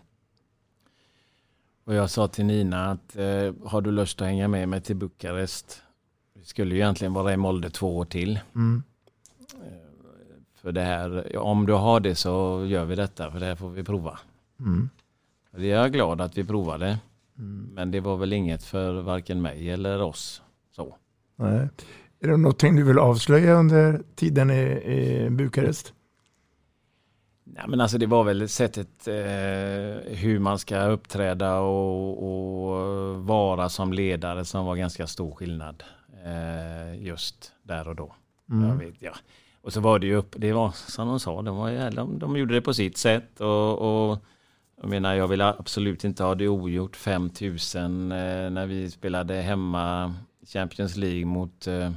Speaker 4: och jag sa till Nina att eh, har du lust att hänga med mig till Bukarest? Vi skulle ju egentligen vara i Molde två år till.
Speaker 2: Mm.
Speaker 4: För det här, om du har det så gör vi detta för det här får vi prova.
Speaker 2: Mm.
Speaker 4: Och det är jag glad att vi provade.
Speaker 2: Mm.
Speaker 4: Men det var väl inget för varken mig eller oss. Så.
Speaker 2: Nej. Är det någonting du vill avslöja under tiden i, i Bukarest?
Speaker 4: Nej, men alltså det var väl sättet eh, hur man ska uppträda och, och vara som ledare som var ganska stor skillnad eh, just där och då.
Speaker 2: Mm.
Speaker 4: Jag vet, ja. Och så var det ju upp, det var som de sa, de, var, de, de gjorde det på sitt sätt och, och jag menar jag vill absolut inte ha det ogjort 5000 eh, när vi spelade hemma Champions League mot eh,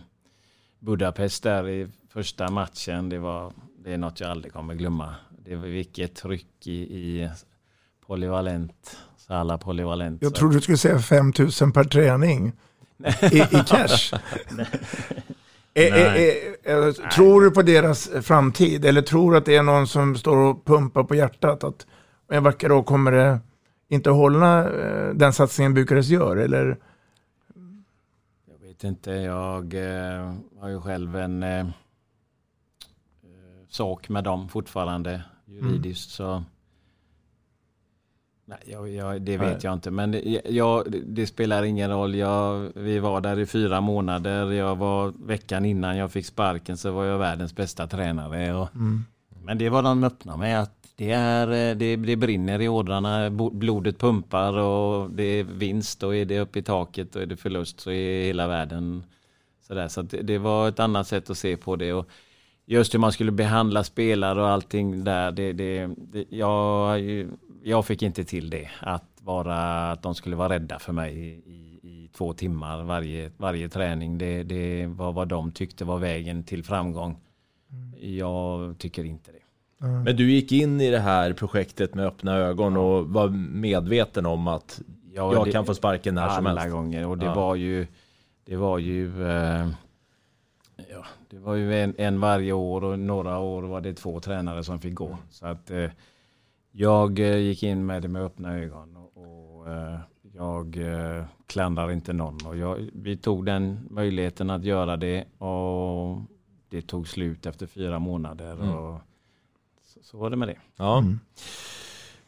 Speaker 4: Budapest där i första matchen. Det, var, det är något jag aldrig kommer glömma. Det var vilket tryck i, i polyvalent, så alla polyvalent.
Speaker 2: Jag trodde du skulle säga 5000 per träning i, i <laughs> cash. Är, är, är, tror du på deras framtid eller tror du att det är någon som står och pumpar på hjärtat att en vacker dag kommer det inte hålla eh, den satsningen Bukarest gör? Eller?
Speaker 4: Vet inte, jag eh, har ju själv en eh, eh, sak med dem fortfarande juridiskt. Så Nej, jag, jag, det vet
Speaker 2: Nej.
Speaker 4: jag inte. Men det, jag, det spelar ingen roll. Jag, vi var där i fyra månader. Jag var veckan innan jag fick sparken så var jag världens bästa tränare. Och,
Speaker 2: Mm.
Speaker 4: Men det var de öppna med att det, är, eh, det, det brinner i ådrarna, blodet pumpar och det är vinst och är det uppe i taket och är det förlust så är hela världen sådär. Så att det, var ett annat sätt att se på det. Och just hur man skulle behandla spelare och allting där, det, det, det, jag, jag fick inte till det. Att, vara, att de skulle vara rädda för mig i, i, i två timmar varje, varje träning. Det, det var vad de tyckte var vägen till framgång. Jag tycker inte det.
Speaker 3: Men du gick in i det här projektet med öppna ögon och var medveten om att
Speaker 4: Ja,
Speaker 3: jag
Speaker 4: det-
Speaker 3: kan få sparken när som
Speaker 4: alla
Speaker 3: helst.
Speaker 4: gånger och det
Speaker 3: Ja.
Speaker 4: var ju det var ju eh, ja, det var ju en, en varje år och några år var det två tränare som fick gå. Så att eh, jag eh, gick in med det med öppna ögon och, och eh, jag eh, klandrar inte någon. Och jag, vi tog den möjligheten att göra det och det tog slut efter fyra månader.
Speaker 3: Mm.
Speaker 4: Och så, var det med det.
Speaker 3: Ja.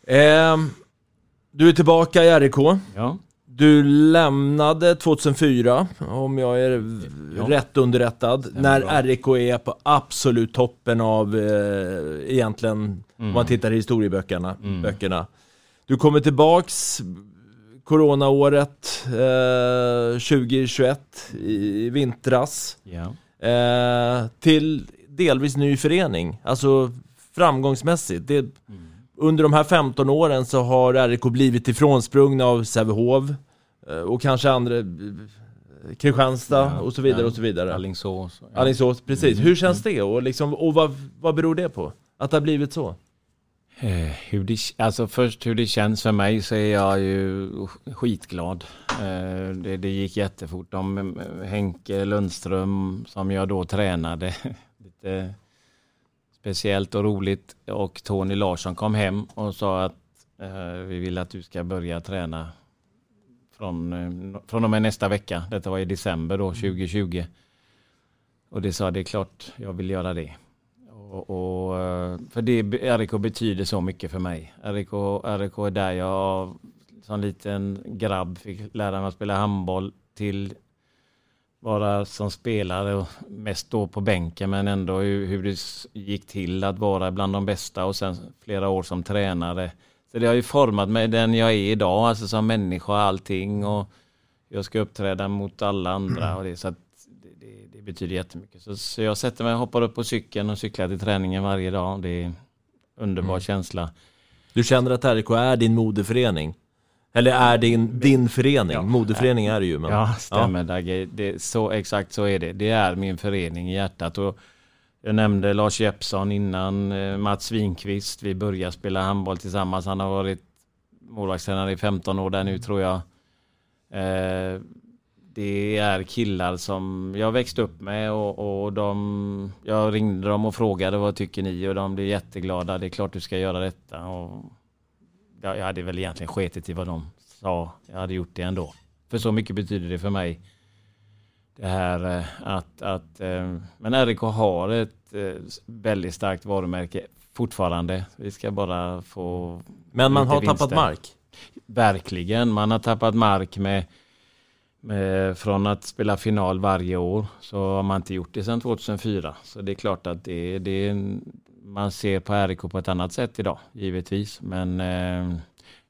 Speaker 3: Ehm, du är tillbaka i RIK.
Speaker 4: Ja.
Speaker 3: Du lämnade 2004, om jag är
Speaker 4: Ja.
Speaker 3: rätt underrättad, när
Speaker 4: bra.
Speaker 3: RIK är på absolut toppen av eh, egentligen, om
Speaker 4: Mm.
Speaker 3: man tittar i historieböckerna.
Speaker 4: Mm.
Speaker 3: Böckerna. Du kommer tillbaks coronaåret eh, 2021 i vintras
Speaker 4: Ja.
Speaker 3: eh, till delvis ny förening. Alltså framgångsmässigt. Det, Under de här 15 åren så har RIK blivit ifrånsprungna av Sävehof eh, och kanske andra, eh, Kristianstad
Speaker 4: Ja,
Speaker 3: och så vidare och så vidare.
Speaker 4: Alingsås. Ja.
Speaker 3: Alingsås, precis.
Speaker 4: Mm.
Speaker 3: Hur känns det och, liksom, och vad, vad beror det på? Att det har blivit så?
Speaker 4: Eh, Hur det, alltså först hur det känns för mig så är jag ju skitglad. Eh, Det, det gick jättefort. De, Henke Lundström som jag då tränade, <laughs> lite speciellt och roligt. Och Tony Larsson kom hem och sa att eh, vi vill att du ska börja träna från, eh, från och med nästa vecka. Detta var i december då, 2020. Och det sa det är klart jag vill göra det. Och, och, eh, för det, RIK betyder så mycket för mig. RIK, RIK är där jag som liten grabb fick lära mig att spela handboll till vara som spelare och mest då på bänken men ändå hur, hur det gick till att vara bland de bästa och sen flera år som tränare. Så det har ju format mig den jag är idag, alltså som människa och allting och jag ska uppträda mot alla andra och det, så det, det, betyder jättemycket. Så, så jag sätter mig, hoppar upp på cykeln och cyklar till träningen varje dag. Det är en underbar känsla.
Speaker 3: Du känner att RIK är din moderförening? Eller är din, din förening? Moderförening är det ju. Men...
Speaker 4: Ja, stämmer Dagge. Det, så, exakt så är det. Det är min förening i hjärtat. Och jag nämnde Lars Jeppsson innan, eh, Mats Winqvist. Vi började spela handboll tillsammans. Han har varit målvaktstränare i 15 år där nu tror jag. Eh, det är killar som jag växte upp med och, och de, jag ringde dem och frågade vad tycker ni och de blev jätteglada. Det är klart du ska göra detta. Och jag hade väl egentligen sketit i vad de sa. Jag hade gjort det ändå. För så mycket betyder det för mig. Det här eh, att, att eh, men RIK har ett eh, väldigt starkt varumärke fortfarande. Vi ska bara få
Speaker 3: Men man har tappat
Speaker 4: vinster.
Speaker 3: mark.
Speaker 4: Verkligen, man har tappat mark med, med från att spela final varje år så har man inte gjort det sedan 2004. Så det är klart att det, det man ser på RIK på ett annat sätt idag, givetvis. Men eh,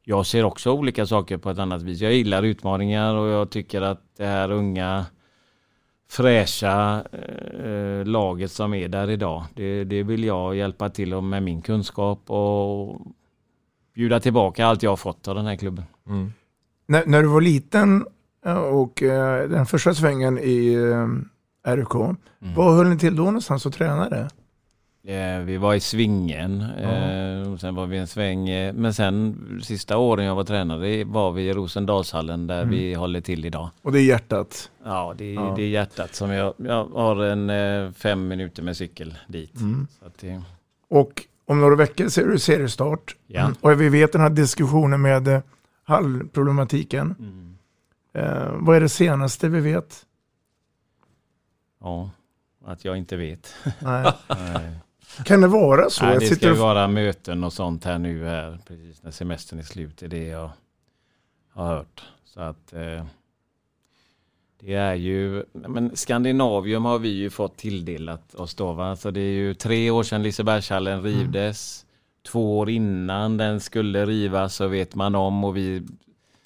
Speaker 4: jag ser också olika saker på ett annat vis. Jag gillar utmaningar och jag tycker att det här unga fräscha eh, laget som är där idag. Det, det vill jag hjälpa till om med min kunskap och bjuda tillbaka allt jag har fått av den här klubben.
Speaker 2: När, när du var liten eh, och eh, den första svängen i eh, RUK,
Speaker 4: Mm.
Speaker 2: vad höll ni till då någonstans och tränade?
Speaker 4: Eh, vi var i svingen, och sen var vi en sväng. Eh, men sen sista åren jag var tränare var vi i Rosendalshallen där
Speaker 2: Mm.
Speaker 4: vi håller till idag.
Speaker 2: Och det är hjärtat.
Speaker 4: Ja, det, är-
Speaker 2: Ja.
Speaker 4: det är hjärtat som jag, jag har en fem minuter med cykel dit.
Speaker 2: Mm.
Speaker 4: Det,
Speaker 2: Och om några veckor ser du seriestart.
Speaker 4: Ja.
Speaker 2: Mm. Och vi vet den här diskussionen med hallproblematiken.
Speaker 4: Mm.
Speaker 2: Eh, vad är det senaste vi vet?
Speaker 4: ja, att jag inte vet.
Speaker 2: Nej. <laughs>
Speaker 4: Nej.
Speaker 2: Kan det vara så?
Speaker 4: Nej, det ska ju
Speaker 2: och-
Speaker 4: vara möten och sånt här nu här, precis när semestern är slut. Det är det jag har hört. Så att eh, det är ju, men Skandinavium har vi ju fått tilldelat oss då va. Så det är ju tre år sedan Lisebergshallen rivdes. Två år innan den skulle rivas så vet man om och vi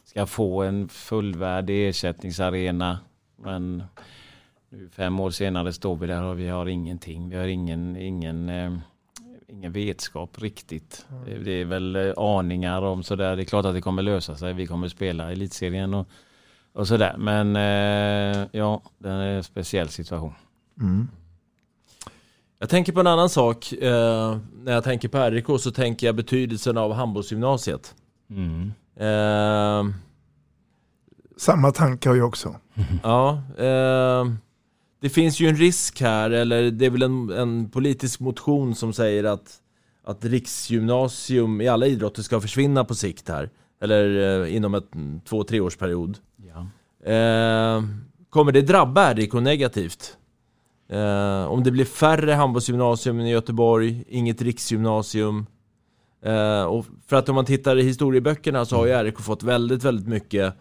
Speaker 4: ska få en fullvärdig ersättningsarena. Men fem år senare står vi där och vi har ingenting. Vi har ingen, ingen, eh, ingen vetskap riktigt. Det, det är väl eh, aningar om sådär. Det är klart att det kommer lösa sig. Vi kommer spela i elitserien och, och sådär. Men eh, ja, det är en speciell situation.
Speaker 2: Mm.
Speaker 3: Jag tänker på en annan sak. Eh, när jag tänker på RIK så tänker jag betydelsen av handbollsgymnasiet.
Speaker 4: Mm.
Speaker 3: Eh,
Speaker 2: Samma tanke har jag också.
Speaker 3: ja, eh, det finns ju en risk här, eller det är väl en, en politisk motion som säger att, att riksgymnasium i alla idrotter ska försvinna på sikt här. Eller eh, inom ett mm, två, treårsperiod.
Speaker 4: Ja.
Speaker 3: Eh, kommer det drabba RIK negativt? Eh, om det blir färre handbollsgymnasium i Göteborg, inget riksgymnasium. Eh, och för att om man tittar i historieböckerna så har ju RIK fått väldigt, väldigt mycket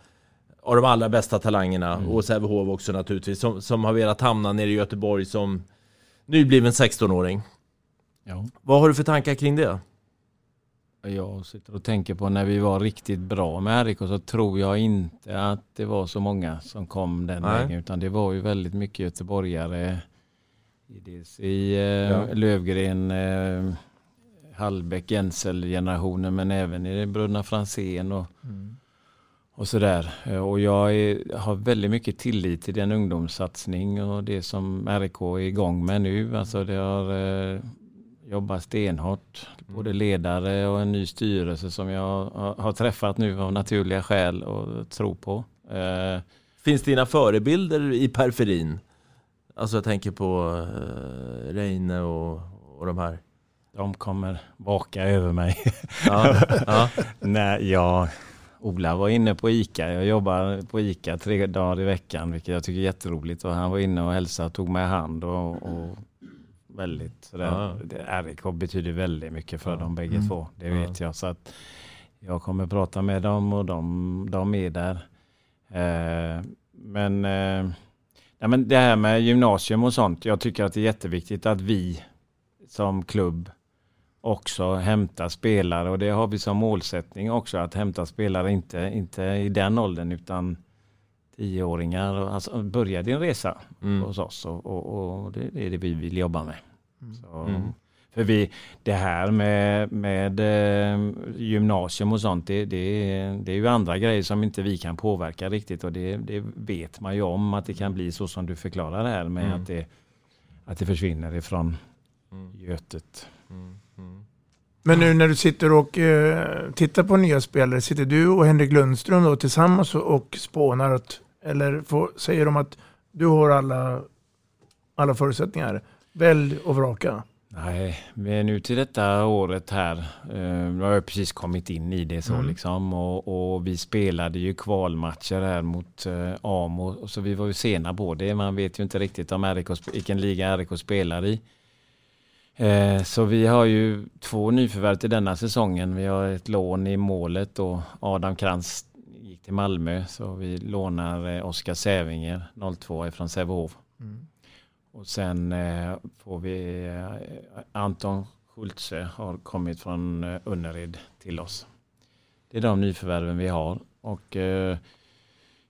Speaker 3: av de allra bästa talangerna, och Sävehof också naturligtvis, som, som har velat hamna nere i Göteborg som nybliven 16-åring.
Speaker 4: Ja.
Speaker 3: Vad har du för tankar kring det?
Speaker 4: Jag sitter och tänker på när vi var riktigt bra med RIK så tror jag inte att det var så många som kom den
Speaker 3: Nej.
Speaker 4: vägen. Utan det var ju väldigt mycket göteborgare. i eh,
Speaker 3: Ja.
Speaker 4: Lövgren, eh, Hallbäck, Jensel-generationen men även i Bröderna Franzén och, och sådär. Eh, Och jag är, har väldigt mycket tillit till den ungdomssatsning och det som RIK är igång med nu. Alltså det har eh, jobbat stenhårt. Både ledare och en ny styrelse som jag har, har träffat nu av naturliga skäl och tror på. Eh,
Speaker 3: Finns dina förebilder i periferin? Alltså jag tänker på eh, Reine och, och de här.
Speaker 4: de kommer vaka över mig.
Speaker 3: Ja, ja. <laughs>
Speaker 4: Nej, jag, Ola var inne på ICA. Jag jobbar på ICA tre dagar i veckan, vilket jag tycker är jätteroligt. Och han var inne och hälsade, tog mig i hand och, och väldigt.
Speaker 3: Ja.
Speaker 4: Det, RIK betyder väldigt mycket för
Speaker 3: Ja.
Speaker 4: dem bägge
Speaker 3: Mm.
Speaker 4: två. Det
Speaker 3: Ja.
Speaker 4: vet jag. Så att jag kommer prata med dem och de, de är där. Eh, men eh, Ja, men det här med gymnasium och sånt. Jag tycker att det är jätteviktigt att vi som klubb också hämtar spelare och det har vi som målsättning också att hämta spelare, inte, inte i den åldern utan tioåringar. och Alltså, börja din resa
Speaker 3: Mm.
Speaker 4: hos oss och, och, och det, det är det vi vill jobba med. Så,
Speaker 3: Mm.
Speaker 4: För vi, det här med, med eh, gymnasium och sånt, det, det, det är ju andra grejer som inte vi kan påverka riktigt och det, det vet man ju om att det kan bli så som du förklarar det här med
Speaker 3: Mm.
Speaker 4: att, det, att det försvinner ifrån Götet.
Speaker 2: Men nu när du sitter och eh, tittar på nya spelare, sitter du och Henrik Lundström då tillsammans och, spånar? Åt, eller får, säger de att du har alla, alla förutsättningar? Välj och vraka.
Speaker 4: Nej, men nu till detta året här, eh, har jag precis kommit in i det så
Speaker 2: Mm.
Speaker 4: liksom och, och vi spelade ju kvalmatcher här mot eh, Amo och så vi var ju sena på det. Man vet ju inte riktigt om RIK, vilken liga RIK spelar i. Eh, så vi har ju två nyförvärv till denna säsongen. Vi har ett lån i målet och Adam Krantz gick till Malmö så vi lånar eh, Oskar Sävinger 02 från Sävehof. Och sen eh, får vi Anton Schultze har kommit från eh, Önnered till oss. Det är de nyförvärven vi har och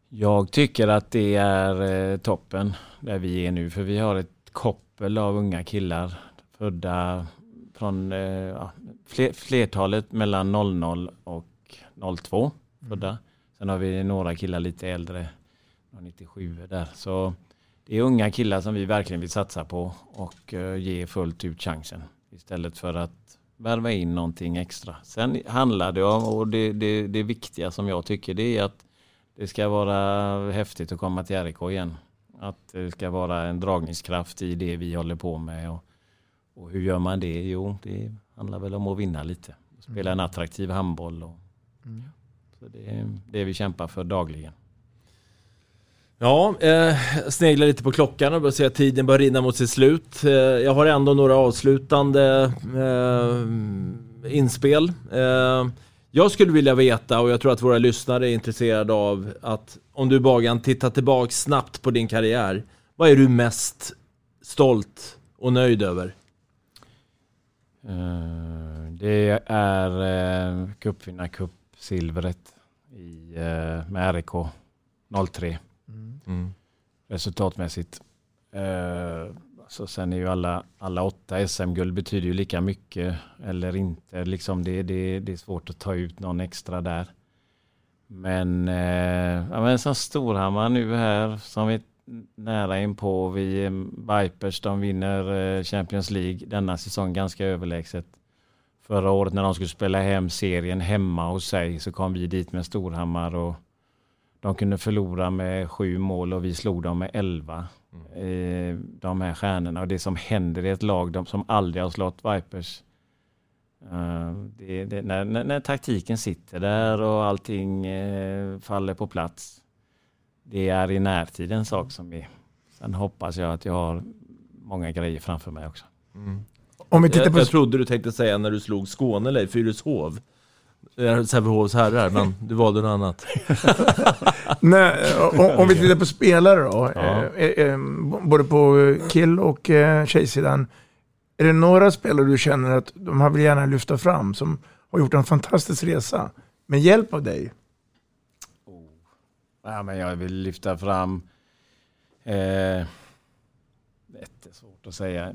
Speaker 4: jag tycker att det är toppen där vi är nu för vi har ett koppel av unga killar födda från eh, ja, fler, flertalet mellan 00 och 02 födda. Sen har vi några killar lite äldre, 97 där. Så det är unga killar som vi verkligen vill satsa på och eh, ge fullt ut chansen. Istället för att värva in någonting extra. Sen handlar det om, och det, det, det viktiga som jag tycker, det är att det ska vara häftigt att komma till RIK igen. Att det ska vara en dragningskraft i det vi håller på med. Och, och hur gör man det? Jo, det handlar väl om att vinna lite. Spela en attraktiv handboll. Och, så det är det vi kämpar för dagligen.
Speaker 3: Ja, eh, sneglar lite på klockan och börjar se att tiden börjar rinna mot sitt slut. Eh, jag har ändå några avslutande eh, inspel. Eh, jag skulle vilja veta, och jag tror att våra lyssnare är intresserade av, att om du Bagan tittar tillbaka snabbt på din karriär, vad är du mest stolt och nöjd över?
Speaker 4: Eh, Det är eh, cupvinnarcup-silvret i, eh, med RIK 03.
Speaker 3: Mm.
Speaker 4: Resultatmässigt. Eh, så sen är ju alla, alla åtta SM-guld betyder ju lika mycket eller inte. Liksom det, det, det är svårt att ta ut någon extra där. Men, eh, ja, men som Storhammar nu här som är nära in på. Vi, eh, Vipers de vinner eh, Champions League denna säsong ganska överlägset. Förra året när de skulle spela hem serien hemma hos sig så kom vi dit med Storhammar och de kunde förlora med sju mål och vi slog dem med elva. Eh, de här stjärnorna och det som händer i ett lag de som aldrig har slått Vipers. Det, det, när, när, när taktiken sitter där och allting faller på plats. Det är i närtid en sak som är. Sen hoppas jag att jag har många grejer framför mig också.
Speaker 2: Om vi tittar
Speaker 3: Jag,
Speaker 2: på...
Speaker 3: jag trodde du tänkte säga när du slog Skåne eller Fyrishov. Eh, Sävehofs herrar, men du valde något annat. <laughs>
Speaker 2: Nej, om, om vi tittar på spelare då,
Speaker 3: Ja.
Speaker 2: eh, eh, både på kill och eh, tjejsidan. Är det några spelare du känner att de här vill gärna lyfta fram som har gjort en fantastisk resa med hjälp av dig?
Speaker 4: Ja, men jag vill lyfta fram... Eh, det är svårt att säga.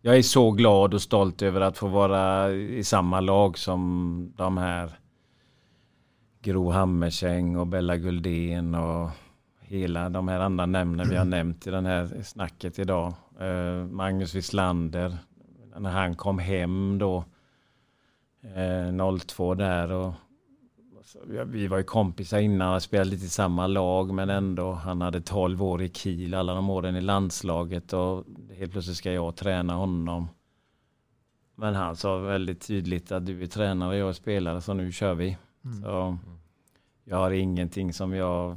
Speaker 4: Jag är så glad och stolt över att få vara i samma lag som de här Gro Hammerseng och Bella Guldén och hela de här andra nämnen vi har nämnt i den här snacket idag. Eh, Magnus Wislander, när han kom hem då eh, 02 där och vi- vi var ju kompisar innan och spelade lite i samma lag men ändå. Han hade 12 år i Kiel, alla de åren i landslaget och helt plötsligt ska jag träna honom. Men han sa väldigt tydligt att du är tränare och jag är spelare så nu kör vi. Så jag har ingenting som jag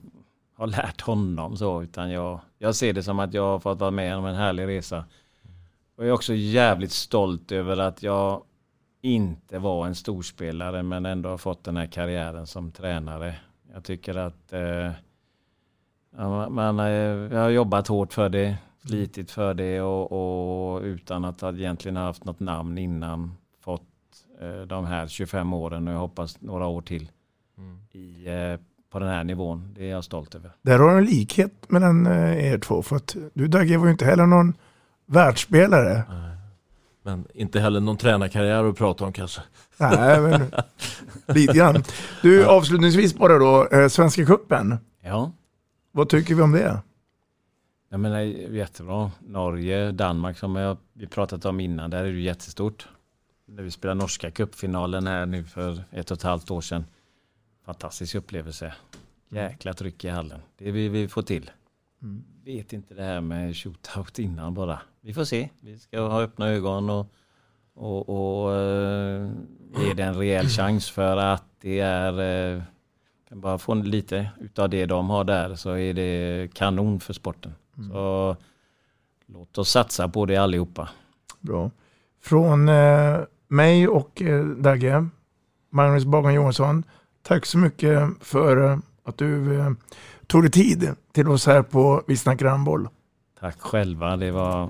Speaker 4: har lärt honom så utan jag, jag ser det som att jag har fått vara med om en härlig resa. Och jag är också jävligt stolt över att jag inte var en storspelare men ändå har fått den här karriären som tränare. Jag tycker att, eh, Ja, man, eh, jag har jobbat hårt för det, slitit för det och, och utan att ha egentligen ha haft något namn innan fått eh, de här 25 åren och jag hoppas några år till i, eh, på den här nivån. Det är jag stolt över.
Speaker 2: Där har du en likhet mellan eh, er två. För att du Dagge var ju inte heller någon världsspelare.
Speaker 3: Men inte heller någon tränarkarriär att prata om kanske.
Speaker 2: Nej, men <laughs> lite grann. Du, avslutningsvis bara då, eh, Svenska Cupen.
Speaker 4: Ja.
Speaker 2: Vad tycker vi om det?
Speaker 4: Jag menar jättebra. Norge, Danmark som jag, vi pratat om innan, där är det jättestort. När vi spelade norska cupfinalen här nu för ett och ett halvt år sedan. Fantastisk upplevelse. Jäkla tryck i hallen. Det vill vi få till.
Speaker 2: Mm.
Speaker 4: Vet inte det här med shootout innan bara. Vi får se. Vi ska ha öppna ögon och, och, och eh, ge det en rejäl chans för att det är eh, kan bara få lite utav det de har där så är det kanon för sporten. Så låt oss satsa på det allihopa.
Speaker 2: Bra. Från eh, mig och eh, Dagge, Magnus Bagan Johansson, tack så mycket för eh, att du eh, tog dig tid till oss här på Vi snackar handboll.
Speaker 4: Tack själva, det var